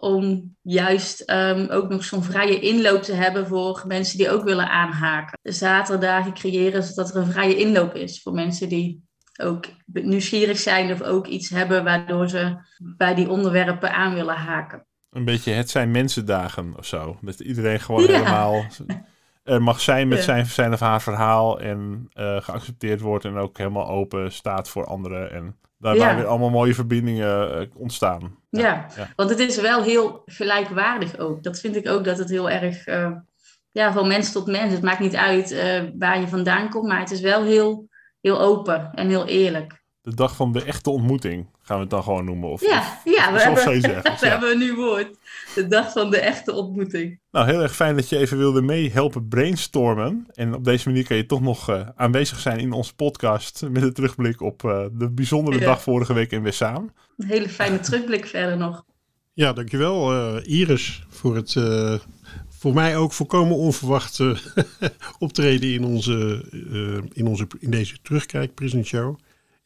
Om juist ehm, ook nog zo'n vrije inloop te hebben voor mensen die ook willen aanhaken. De zaterdagen creëren zodat er een vrije inloop is voor mensen die ook nieuwsgierig zijn of ook iets hebben waardoor ze bij die onderwerpen aan willen haken. Een beetje het zijn mensendagen of zo. Dat iedereen gewoon Ja. helemaal er mag zijn met zijn, zijn of haar verhaal. En eh, geaccepteerd wordt en ook helemaal open staat voor anderen. En daarbij Ja. weer allemaal mooie verbindingen eh, ontstaan. Ja, ja. want het is wel heel gelijkwaardig ook. Dat vind ik ook dat het heel erg, eh, ja, van mens tot mens. Het maakt niet uit waar je vandaan komt, maar het is wel heel, heel open en heel eerlijk. De dag van de echte ontmoeting gaan we het dan gewoon noemen. Of, Ja, of- ja we, hebben, we ja. hebben een nieuw woord. De dag van de echte ontmoeting. Nou, heel erg fijn dat je even wilde meehelpen brainstormen. En op deze manier kan je toch nog eh, aanwezig zijn in onze podcast. Met een terugblik op eh, de bijzondere Ja. dag vorige week in Wessaan. Een hele fijne terugblik verder nog. Ja, dankjewel eh, Iris voor het eh, voor mij ook volkomen onverwachte optreden in, onze, eh, in, onze, in deze terugkijkpresentshow.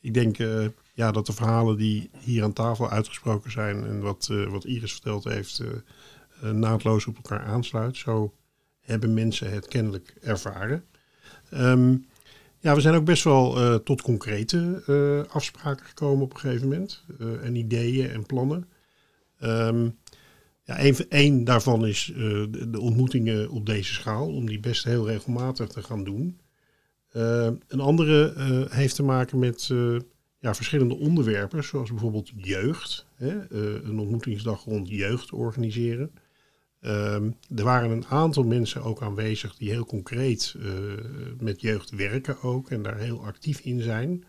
Ik denk eh, ja, dat de verhalen die hier aan tafel uitgesproken zijn en wat, eh, wat Iris verteld heeft, eh, eh, naadloos op elkaar aansluit. Zo hebben mensen het kennelijk ervaren. Ehm, ja, we zijn ook best wel tot concrete afspraken gekomen op een gegeven moment. en ideeën en plannen. Ehm, ja, een, daarvan is de, de ontmoetingen op deze schaal, om die best heel regelmatig te gaan doen. Eh, een andere heeft te maken met ja, verschillende onderwerpen, zoals bijvoorbeeld jeugd. Hè? eh, een ontmoetingsdag rond jeugd organiseren. Ehm, er waren een aantal mensen ook aanwezig die heel concreet eh, met jeugd werken ook en daar heel actief in zijn.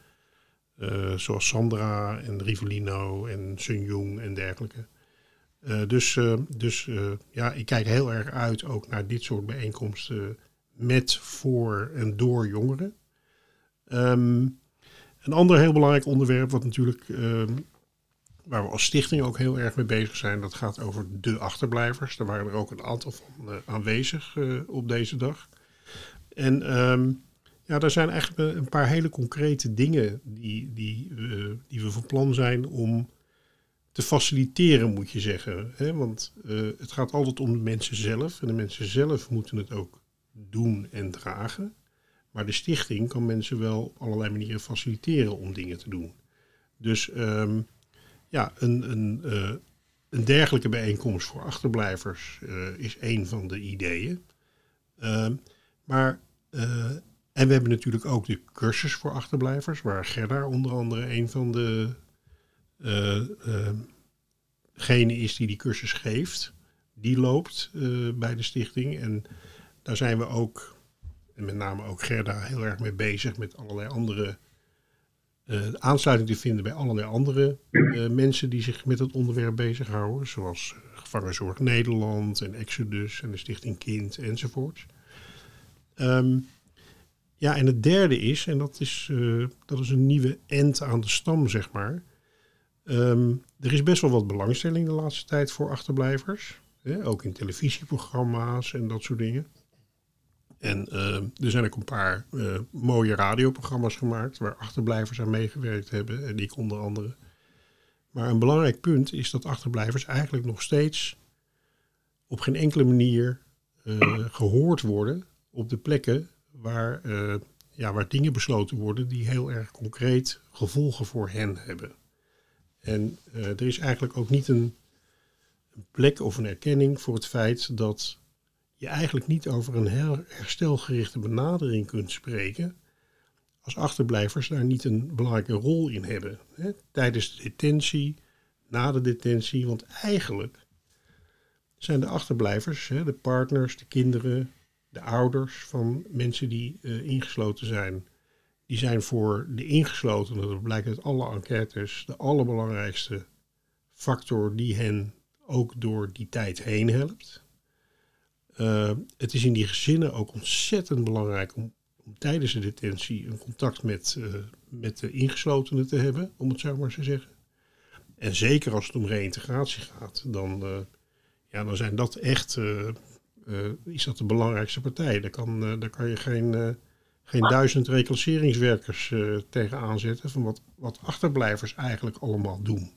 Eh, zoals Sandra en Rivolino en Sun Jung en dergelijke. Dus dus ja, ik kijk heel erg uit ook naar dit soort bijeenkomsten met, voor en door jongeren. Ehm, een ander heel belangrijk onderwerp, wat natuurlijk ehm, waar we als stichting ook heel erg mee bezig zijn, dat gaat over de achterblijvers. Daar waren er ook een aantal van eh, aanwezig eh, op deze dag. En ehm, ja, daar zijn eigenlijk een paar hele concrete dingen die, die, eh, die we van plan zijn om te faciliteren, moet je zeggen. Hè? Want het gaat altijd om de mensen zelf. En de mensen zelf moeten het ook doen en dragen. Maar de stichting kan mensen wel op allerlei manieren faciliteren om dingen te doen. Dus ehm, ja, een, een, eh, een dergelijke bijeenkomst voor achterblijvers eh, is een van de ideeën. Ehm, maar, eh, en we hebben natuurlijk ook de cursus voor achterblijvers, waar Gerda onder andere een van de eh, eh, gene is die die cursus geeft. Die loopt bij de stichting. En daar zijn we ook, en met name ook Gerda, heel erg mee bezig met allerlei andere eh, aansluiting te vinden bij allerlei andere eh, mensen die zich met het onderwerp bezighouden. Zoals eh, Gevangenzorg Nederland en Exodus en de Stichting Kind enzovoort. Ehm, ja, en het derde is, en dat is, dat is een nieuwe end aan de stam, zeg maar. Ehm, er is best wel wat belangstelling de laatste tijd voor achterblijvers. Hè? Ook in televisieprogramma's en dat soort dingen. En eh, er zijn ook een paar eh, mooie radioprogramma's gemaakt waar achterblijvers aan meegewerkt hebben. En ik onder andere. Maar een belangrijk punt is dat achterblijvers eigenlijk nog steeds op geen enkele manier uh, gehoord worden op de plekken waar, ja, waar dingen besloten worden die heel erg concreet gevolgen voor hen hebben. En er is eigenlijk ook niet een, plek of een erkenning voor het feit dat je eigenlijk niet over een herstelgerichte benadering kunt spreken als achterblijvers daar niet een belangrijke rol in hebben. Hè? Tijdens de detentie, na de detentie, want eigenlijk zijn de achterblijvers, hè, de partners, de kinderen, de ouders van mensen die uh, ingesloten zijn, die zijn voor de ingeslotenen, dat blijkt uit alle enquêtes, de allerbelangrijkste factor die hen ook door die tijd heen helpt. Uh, het is in die gezinnen ook ontzettend belangrijk om, tijdens de detentie een contact met, uh, met de ingeslotenen te hebben, om het zo maar te zeggen. En zeker als het om reïntegratie gaat, dan, uh, ja, dan zijn dat echt, is dat de belangrijkste partij. Daar kan, daar kan je geen, geen duizend reclasseringswerkers tegen aanzetten van wat, wat achterblijvers eigenlijk allemaal doen.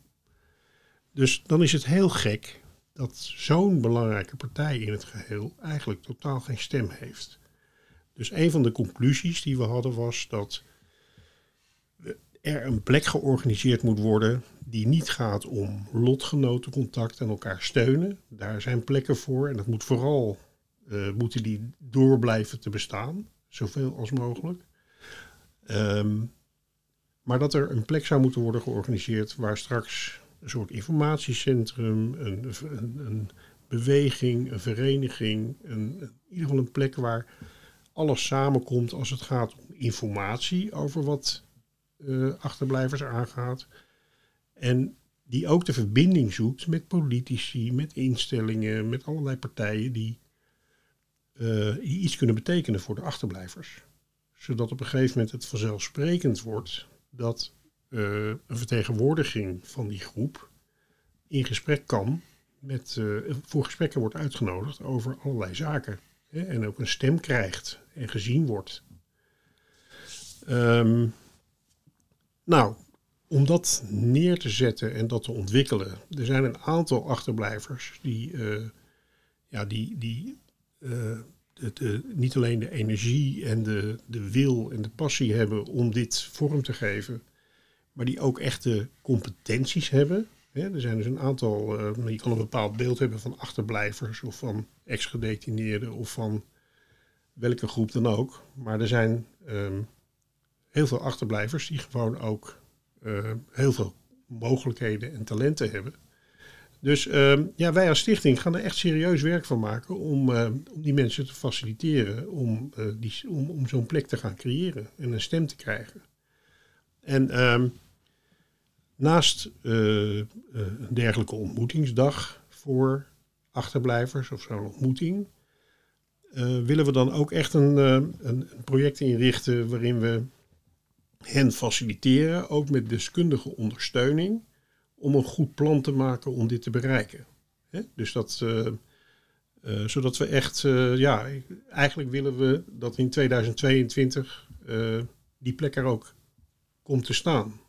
Dus dan is het heel gek dat zo'n belangrijke partij in het geheel eigenlijk totaal geen stem heeft. Dus een van de conclusies die we hadden was dat er een plek georganiseerd moet worden die niet gaat om lotgenotencontact en elkaar steunen. Daar zijn plekken voor en dat moet vooral, uh, moeten die door blijven te bestaan, zoveel als mogelijk. Um, maar dat er een plek zou moeten worden georganiseerd waar straks een soort informatiecentrum, een, een, beweging, een vereniging, een, in ieder geval een plek waar alles samenkomt als het gaat om informatie over wat uh, achterblijvers aangaat. En die ook de verbinding zoekt met politici, met instellingen, met allerlei partijen die, uh, die iets kunnen betekenen voor de achterblijvers. Zodat op een gegeven moment het vanzelfsprekend wordt dat een vertegenwoordiging van die groep in gesprek kan met, uh, voor gesprekken wordt uitgenodigd over allerlei zaken. Hè, en ook een stem krijgt en gezien wordt. Um, nou, om dat neer te zetten en dat te ontwikkelen. Er zijn een aantal achterblijvers die, uh, ja, die, die de, niet alleen de energie en de, de wil en de passie hebben om dit vorm te geven maar die ook echte competenties hebben. er zijn dus een aantal, uh, je kan een bepaald beeld hebben van achterblijvers of van ex-gedetineerden of van welke groep dan ook. Maar er zijn um, heel veel achterblijvers die gewoon ook uh, heel veel mogelijkheden en talenten hebben. Dus um, ja, wij als stichting gaan er echt serieus werk van maken om, uh, om die mensen te faciliteren, om, die, om, om zo'n plek te gaan creëren en een stem te krijgen. En um, Naast uh, een dergelijke ontmoetingsdag voor achterblijvers of zo'n ontmoeting, uh, willen we dan ook echt een, een, project inrichten waarin we hen faciliteren, ook met deskundige ondersteuning, om een goed plan te maken om dit te bereiken. Dus dat, zodat we echt, ja, eigenlijk willen we dat in 2022 die plek er ook komt te staan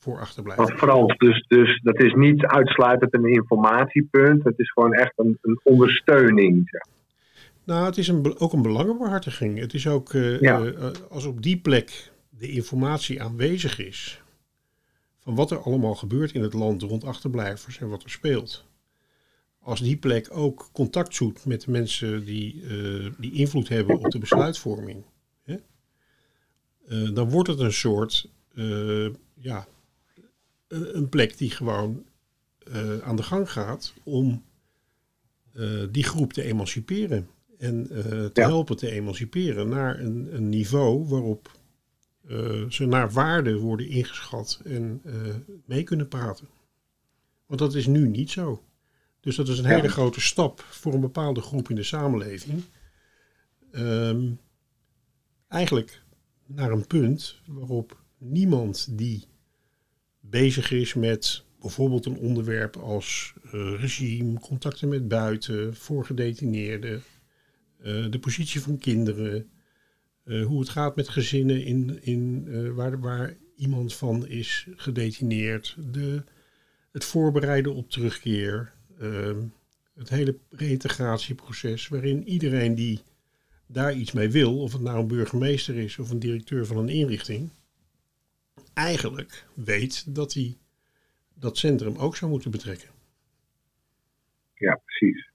voor achterblijven. Vooral, dus, dus dat is niet uitsluitend een informatiepunt, het is gewoon echt een, een ondersteuning. Zeg. Nou, het is een, ook een belangenbehartiging. Het is ook, uh, ja. uh, als op die plek de informatie aanwezig is van wat er allemaal gebeurt in het land rond achterblijvers en wat er speelt. Als die plek ook contact zoekt met de mensen die, uh, die invloed hebben op de besluitvorming, hè? dan wordt het een soort ja, een plek die gewoon uh, aan de gang gaat om uh, die groep te emanciperen. En uh, te ja. helpen te emanciperen naar een, een niveau waarop ze naar waarde worden ingeschat en mee kunnen praten. Want dat is nu niet zo. Dus dat is een hele grote stap voor een bepaalde groep in de samenleving. Um, eigenlijk naar een punt waarop niemand die bezig is met bijvoorbeeld een onderwerp als uh, regime, contacten met buiten, voor gedetineerden, uh, de positie van kinderen, uh, hoe het gaat met gezinnen in, in, waar, waar iemand van is gedetineerd, de het voorbereiden op terugkeer, ehm, het hele reïntegratieproces, waarin iedereen die daar iets mee wil, of het nou een burgemeester is of een directeur van een inrichting, eigenlijk weet dat hij dat centrum ook zou moeten betrekken. Ja, precies.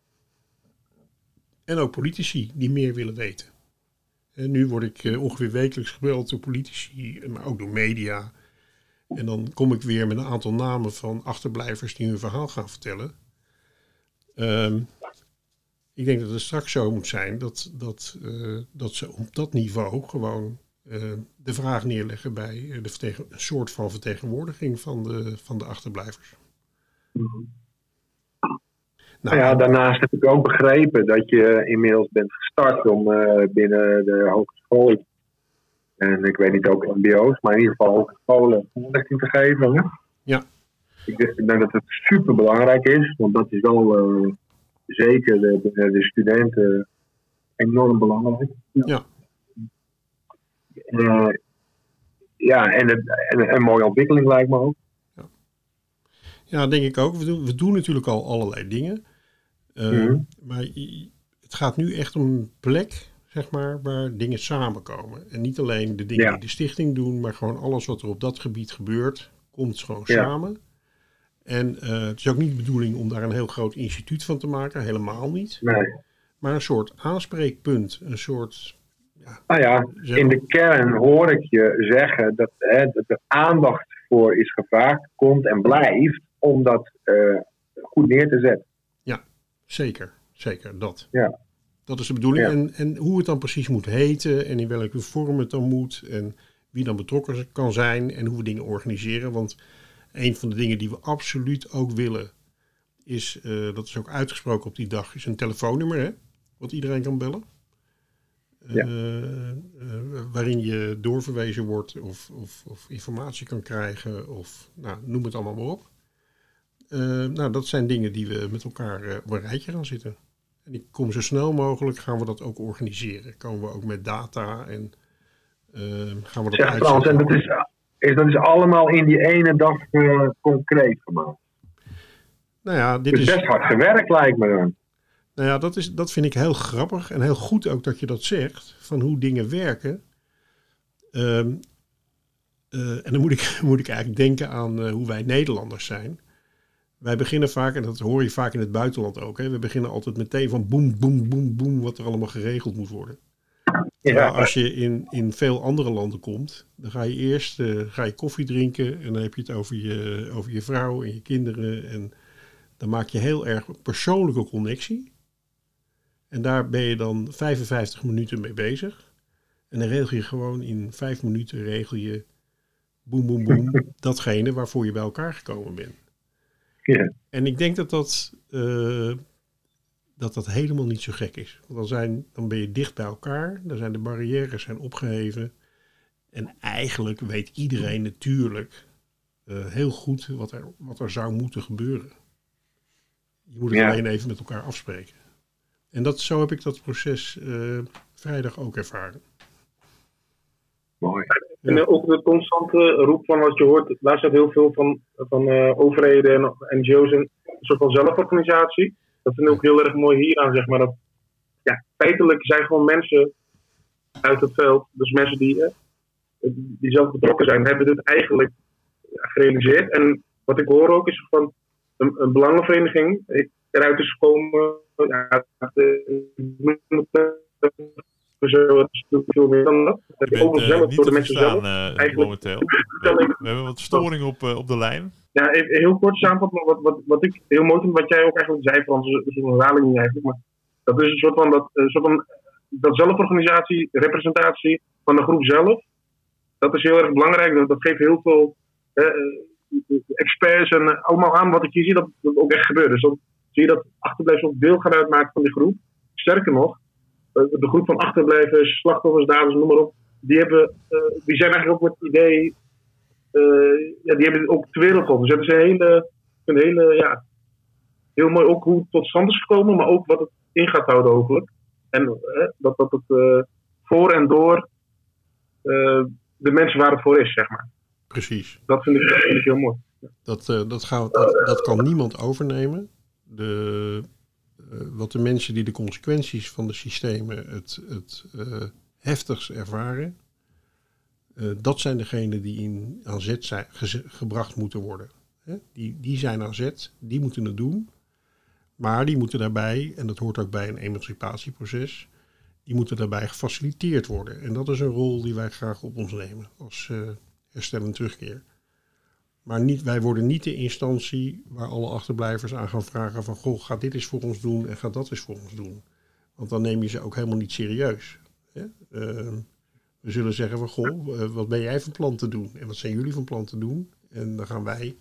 En ook politici die meer willen weten. En nu word ik eh, ongeveer wekelijks gebeld door politici, maar ook door media. En dan kom ik weer met een aantal namen van achterblijvers die hun verhaal gaan vertellen. Ehm, ik denk dat het straks zo moet zijn dat, dat, eh, dat ze op dat niveau gewoon de vraag neerleggen bij de vertegen- een soort van vertegenwoordiging van de, van de achterblijvers. Nou ja, daarnaast heb ik ook begrepen dat je inmiddels bent gestart om eh, binnen de hogeschool, en ik weet niet ook MBO's, maar in ieder geval hogescholen voorlichting te geven. Hè? Ja. Ik denk, dat het super belangrijk is, want dat is wel eh, zeker de, de, de studenten enorm belangrijk. Ja. Eh, ja, en, het, en een mooie ontwikkeling lijkt me ook. Ja, denk ik ook. We doen, we doen natuurlijk al allerlei dingen. Uh, Mhm. Maar het gaat nu echt om een plek, zeg maar, waar dingen samenkomen. En niet alleen de dingen Ja. die de stichting doen, maar gewoon alles wat er op dat gebied gebeurt, komt gewoon Ja. samen. En eh, het is ook niet de bedoeling om daar een heel groot instituut van te maken, helemaal niet. Nee. Maar een soort aanspreekpunt, een soort... Nou ja, in de kern hoor ik je zeggen dat, hè, dat er aandacht voor is gevraagd, komt en blijft, om dat eh, goed neer te zetten. Zeker, zeker, dat. Ja. Dat is de bedoeling. Ja. En, en hoe het dan precies moet heten en in welke vorm het dan moet en wie dan betrokken kan zijn en hoe we dingen organiseren. Want een van de dingen die we absoluut ook willen is, eh, dat is ook uitgesproken op die dag, is een telefoonnummer hè, wat iedereen kan bellen. Ja. Eh, eh, waarin je doorverwezen wordt of, of, of informatie kan krijgen of nou, noem het allemaal maar op. Eh, nou, dat zijn dingen die we met elkaar op een rijtje gaan zitten. En ik kom zo snel mogelijk gaan we dat ook organiseren. Komen we ook met data en eh, gaan we dat Zeg Frans, en dat is, is, dat is allemaal in die ene dag concreet gemaakt. Nou ja, dit is, best hard gewerkt lijkt me dan. Nou ja dat, is, dat vind ik heel grappig en heel goed ook dat je dat zegt, van hoe dingen werken. Ehm, eh, en dan moet ik, moet ik eigenlijk denken aan eh, hoe wij Nederlanders zijn. Wij beginnen vaak, en dat hoor je vaak in het buitenland ook, hè, we beginnen altijd meteen van boem, boem, boem, boem, wat er allemaal geregeld moet worden. Terwijl als je in, in veel andere landen komt, dan ga je eerst eh, ga je koffie drinken en dan heb je het over je, over je vrouw en je kinderen. En dan maak je heel erg persoonlijke connectie. En daar ben je dan 55 minuten mee bezig. En dan regel je gewoon in vijf minuten regel je boem, boem, boem, datgene waarvoor je bij elkaar gekomen bent. Ja. En ik denk dat dat, eh, dat dat helemaal niet zo gek is. Want dan, zijn, dan ben je dicht bij elkaar, dan zijn de barrières zijn opgeheven. En eigenlijk weet iedereen natuurlijk eh, heel goed wat er, wat er zou moeten gebeuren. Je moet het Ja. alleen even met elkaar afspreken. En dat, zo heb ik dat proces eh, vrijdag ook ervaren. Mooi. En eh, ook de constante roep van wat je hoort, daar staat heel veel van, van eh, overheden en NGO's in een soort van zelforganisatie. Dat vind ik ook heel erg mooi hieraan, zeg maar. Dat, ja, feitelijk zijn gewoon mensen uit het veld, dus mensen die, die zelf betrokken zijn, hebben dit eigenlijk gerealiseerd. En wat ik hoor ook is van een, een belangenvereniging ik- eruit is gekomen. Ja, zo, veel meer dan dat. Ook bent nog eh, zelf niet door de mensen zelf. eh, momenteel. We, we hebben wat storing op, eh, op de lijn. Ja, even heel kort samenvatten, maar wat, wat, wat ik heel mooi vind, wat jij ook eigenlijk zei, Frans, is is een herhaling niet eigenlijk, maar dat is een soort van, dat, een soort van dat zelforganisatie, representatie van de groep zelf, dat is heel erg belangrijk. Dat, dat geeft heel veel eh, eh, experts en eh, allemaal aan wat ik hier zie, dat dat ook echt gebeurt. Dus zie je dat achterblijvers ook deel gaan uitmaken van die groep. Sterker nog, eh, de groep van achterblijvers, slachtoffers, daders, noem maar op, die, hebben, eh, die zijn eigenlijk ook met het idee eh, ja, die hebben ook de wereld op. Dus dat is een hele, een hele, ja, heel mooi ook hoe het tot stand is gekomen, maar ook wat het in gaat houden hopelijk. En dat, dat het voor en door de mensen waar het voor is, zeg maar. Precies. Dat vind ik, dat vind ik heel mooi. Dat, dat, gaat, dat, dat kan niemand overnemen. De, eh, wat de mensen die de consequenties van de systemen het, het eh, heftigst ervaren, eh, dat zijn degenen die in, aan zet zijn, gebracht moeten worden. Hè? Die, die zijn aan zet, die moeten het doen. Maar die moeten daarbij, en dat hoort ook bij een emancipatieproces, die moeten daarbij gefaciliteerd worden. En dat is een rol die wij graag op ons nemen als herstel en terugkeer. Maar niet, wij worden niet de instantie waar alle achterblijvers aan gaan vragen van... goh, ga dit eens voor ons doen en ga dat eens voor ons doen. Want dan neem je ze ook helemaal niet serieus. Hè? Eh, we zullen zeggen van, goh, eh, wat ben jij van plan te doen? En wat zijn jullie van plan te doen? En dan gaan wij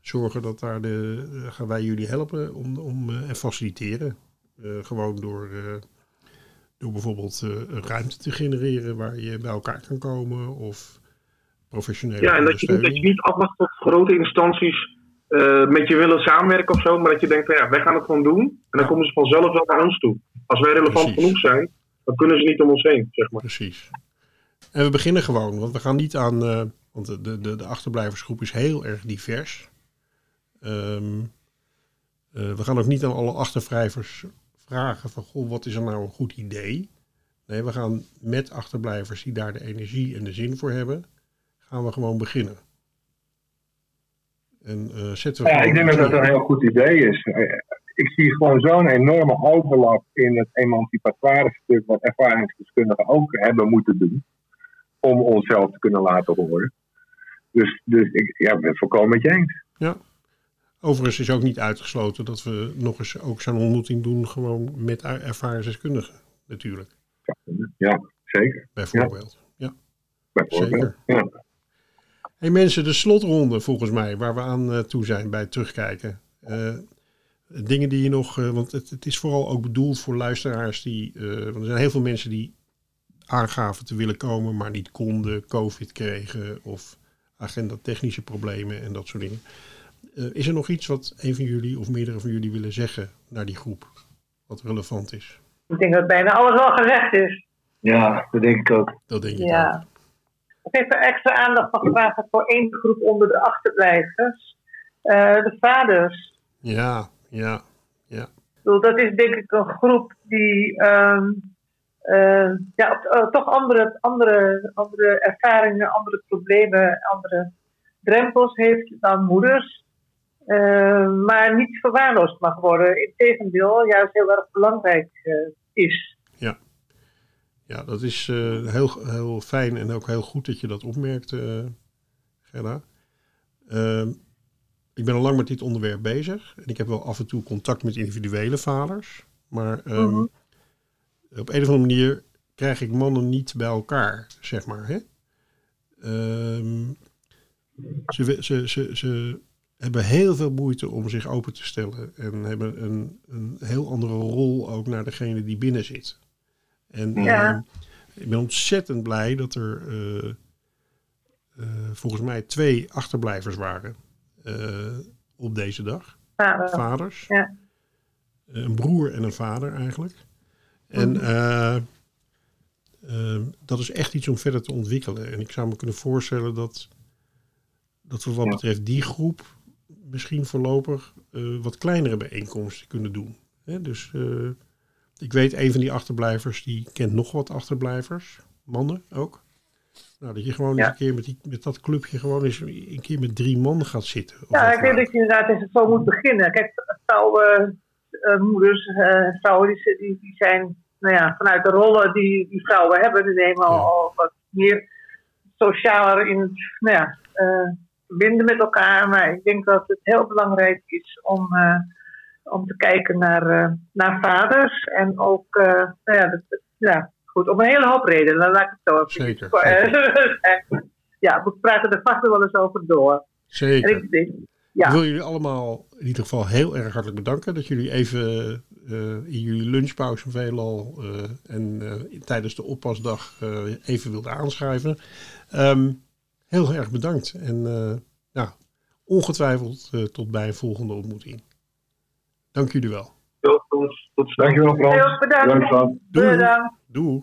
zorgen dat daar de... eh, gaan wij jullie helpen om, om, eh, en faciliteren. Gewoon door, door bijvoorbeeld ruimte te genereren waar je bij elkaar kan komen... of professionele Ja, en dat je, dat je niet afwacht tot grote instanties eh, met je willen samenwerken of zo, maar dat je denkt, ja, wij gaan het gewoon doen. En dan komen ze vanzelf wel naar ons toe. Als wij relevant Precies. genoeg zijn, dan kunnen ze niet om ons heen, zeg maar. Precies. En we beginnen gewoon, want we gaan niet aan. eh, want de, de, de, achterblijversgroep is heel erg divers. Ehm, eh, we gaan ook niet aan alle achterblijvers vragen van goh, wat is er nou een goed idee? Nee, we gaan met achterblijvers die daar de energie en de zin voor hebben, gaan we gewoon beginnen. En eh, zetten we Ja, ik denk dat dat een heel goed idee is. Eh, Ik zie gewoon zo'n enorme overlap in het emancipatoire stuk wat ervaringsdeskundigen ook hebben moeten doen. Om onszelf te kunnen laten horen. Dus, dus ik ja, ben het volkomen met je eens. Ja. Overigens is ook niet uitgesloten dat we nog eens ook zo'n ontmoeting doen, gewoon met er- ervaringsdeskundigen, natuurlijk, Ja, zeker. bijvoorbeeld. Ja. Bijvoorbeeld. Zeker. Ja. Hey mensen, de slotronde volgens mij, waar we aan eh, toe zijn bij het terugkijken. Eh, dingen die je nog, eh, want het, het is vooral ook bedoeld voor luisteraars die, eh, want er zijn heel veel mensen die aangaven te willen komen, maar niet konden, COVID kregen of agenda technische problemen en dat soort dingen. Eh, is er nog iets wat een van jullie of meerdere van jullie willen zeggen naar die groep, wat relevant is? Ik denk dat bijna alles al gezegd is. Ja, dat denk ik ook. Dat denk ik ook. Ik heb er extra aandacht van gevraagd voor één groep onder de achterblijvers. Eh, de vaders. Ja, ja, ja. Bedoel, dat is denk ik een groep die ehm, eh, ja, eh, toch andere, andere, andere ervaringen, andere problemen, andere drempels heeft dan moeders. Maar niet verwaarloosd mag worden. Integendeel, juist heel erg belangrijk is. Ja, dat is eh, heel, heel fijn en ook heel goed dat je dat opmerkt, eh Gerda. Ehm, ik ben al lang met dit onderwerp bezig. En ik heb wel af en toe contact met individuele vaders. Maar ehm, Mhm. op een of andere manier krijg ik mannen niet bij elkaar, zeg maar. Hè? Ehm, ze, we- ze, ze, ze hebben heel veel moeite om zich open te stellen. En hebben een, een heel andere rol ook naar degene die binnen zit. En Ja. ehm, ik ben ontzettend blij dat er eh, eh, volgens mij twee achterblijvers waren eh, op deze dag. Vader. Vaders. Ja. Een broer en een vader eigenlijk. En eh, eh, dat is echt iets om verder te ontwikkelen. En ik zou me kunnen voorstellen dat, dat we wat Ja. betreft die groep misschien voorlopig wat kleinere bijeenkomsten kunnen doen. Hè, dus ik weet, een van die achterblijvers, die kent nog wat achterblijvers. Mannen ook. Nou, dat je gewoon Ja. eens een keer met, die, met dat clubje gewoon eens een keer met drie man gaat zitten. Ja, ik denk dat je inderdaad eens zo moet beginnen. Kijk, vrouwen, eh, moeders, eh, vrouwen die, die, die zijn nou ja, vanuit de rollen die, die vrouwen hebben, die nemen al, Ja. al wat meer socialer in het nou ja, eh, verbinden met elkaar. Maar ik denk dat het heel belangrijk is om, eh, om te kijken naar, eh, naar vaders. En ook, eh, nou ja, dat, ja, goed, om een hele hoop redenen. Dan laat ik het zo even Zeker, ja, we praten er vast wel eens over door. En Zeker. ik denk, ja. Ik wil jullie allemaal in ieder geval heel erg hartelijk bedanken dat jullie even eh, in jullie lunchpauze veelal en tijdens de oppasdag even wilden aanschrijven. Ehm, heel erg bedankt en ja, ongetwijfeld eh, tot bij een volgende ontmoeting. Dank jullie wel. Tot, tot, tot Dankjewel Frans. Heel bedankt. Doei. Doei.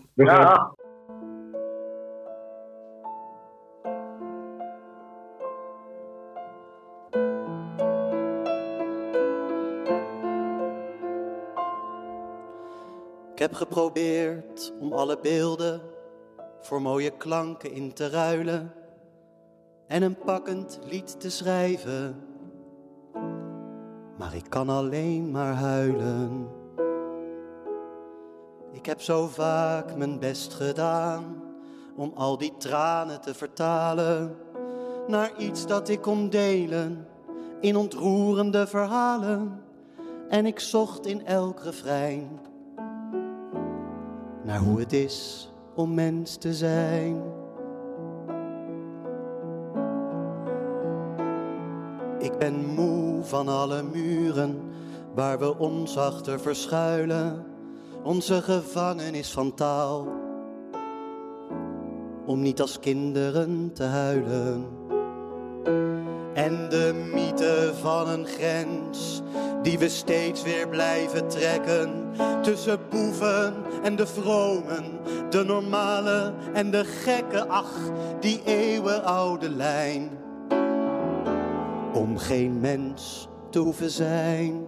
Ik heb geprobeerd om alle beelden voor mooie klanken in te ruilen en een pakkend lied te schrijven maar ik kan alleen maar huilen. Ik heb zo vaak mijn best gedaan om al die tranen te vertalen naar iets dat ik kon delen in ontroerende verhalen. En ik zocht in elk refrein naar hoe het is om mens te zijn. Ik ben moe van alle muren waar we ons achter verschuilen. Onze gevangenis van taal. Om niet als kinderen te huilen. En de mythe van een grens die we steeds weer blijven trekken. Tussen boeven en de vromen, de normale en de gekke. Ach, die eeuwenoude lijn. Om geen mens te hoeven zijn.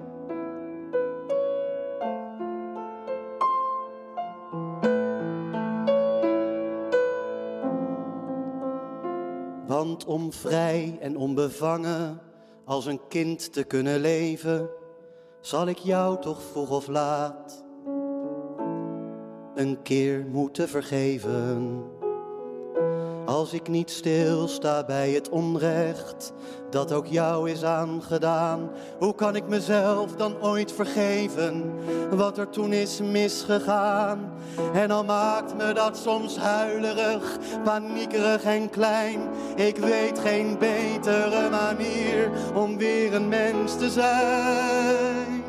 Want om vrij en onbevangen als een kind te kunnen leven, zal ik jou toch vroeg of laat een keer moeten vergeven. Als ik niet stilsta bij het onrecht dat ook jou is aangedaan, hoe kan ik mezelf dan ooit vergeven wat er toen is misgegaan? En al maakt me dat soms huilerig, paniekerig en klein, ik weet geen betere manier om weer een mens te zijn.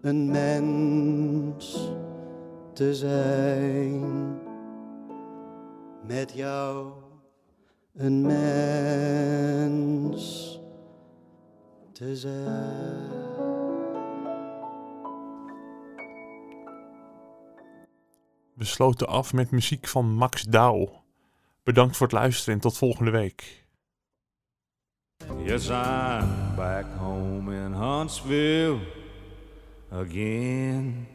Een mens te zijn met jou een mens te zijn. We sloten af met muziek van Max Douw. Bedankt voor het luisteren en tot volgende week. Yes, I'm back home in Huntsville again.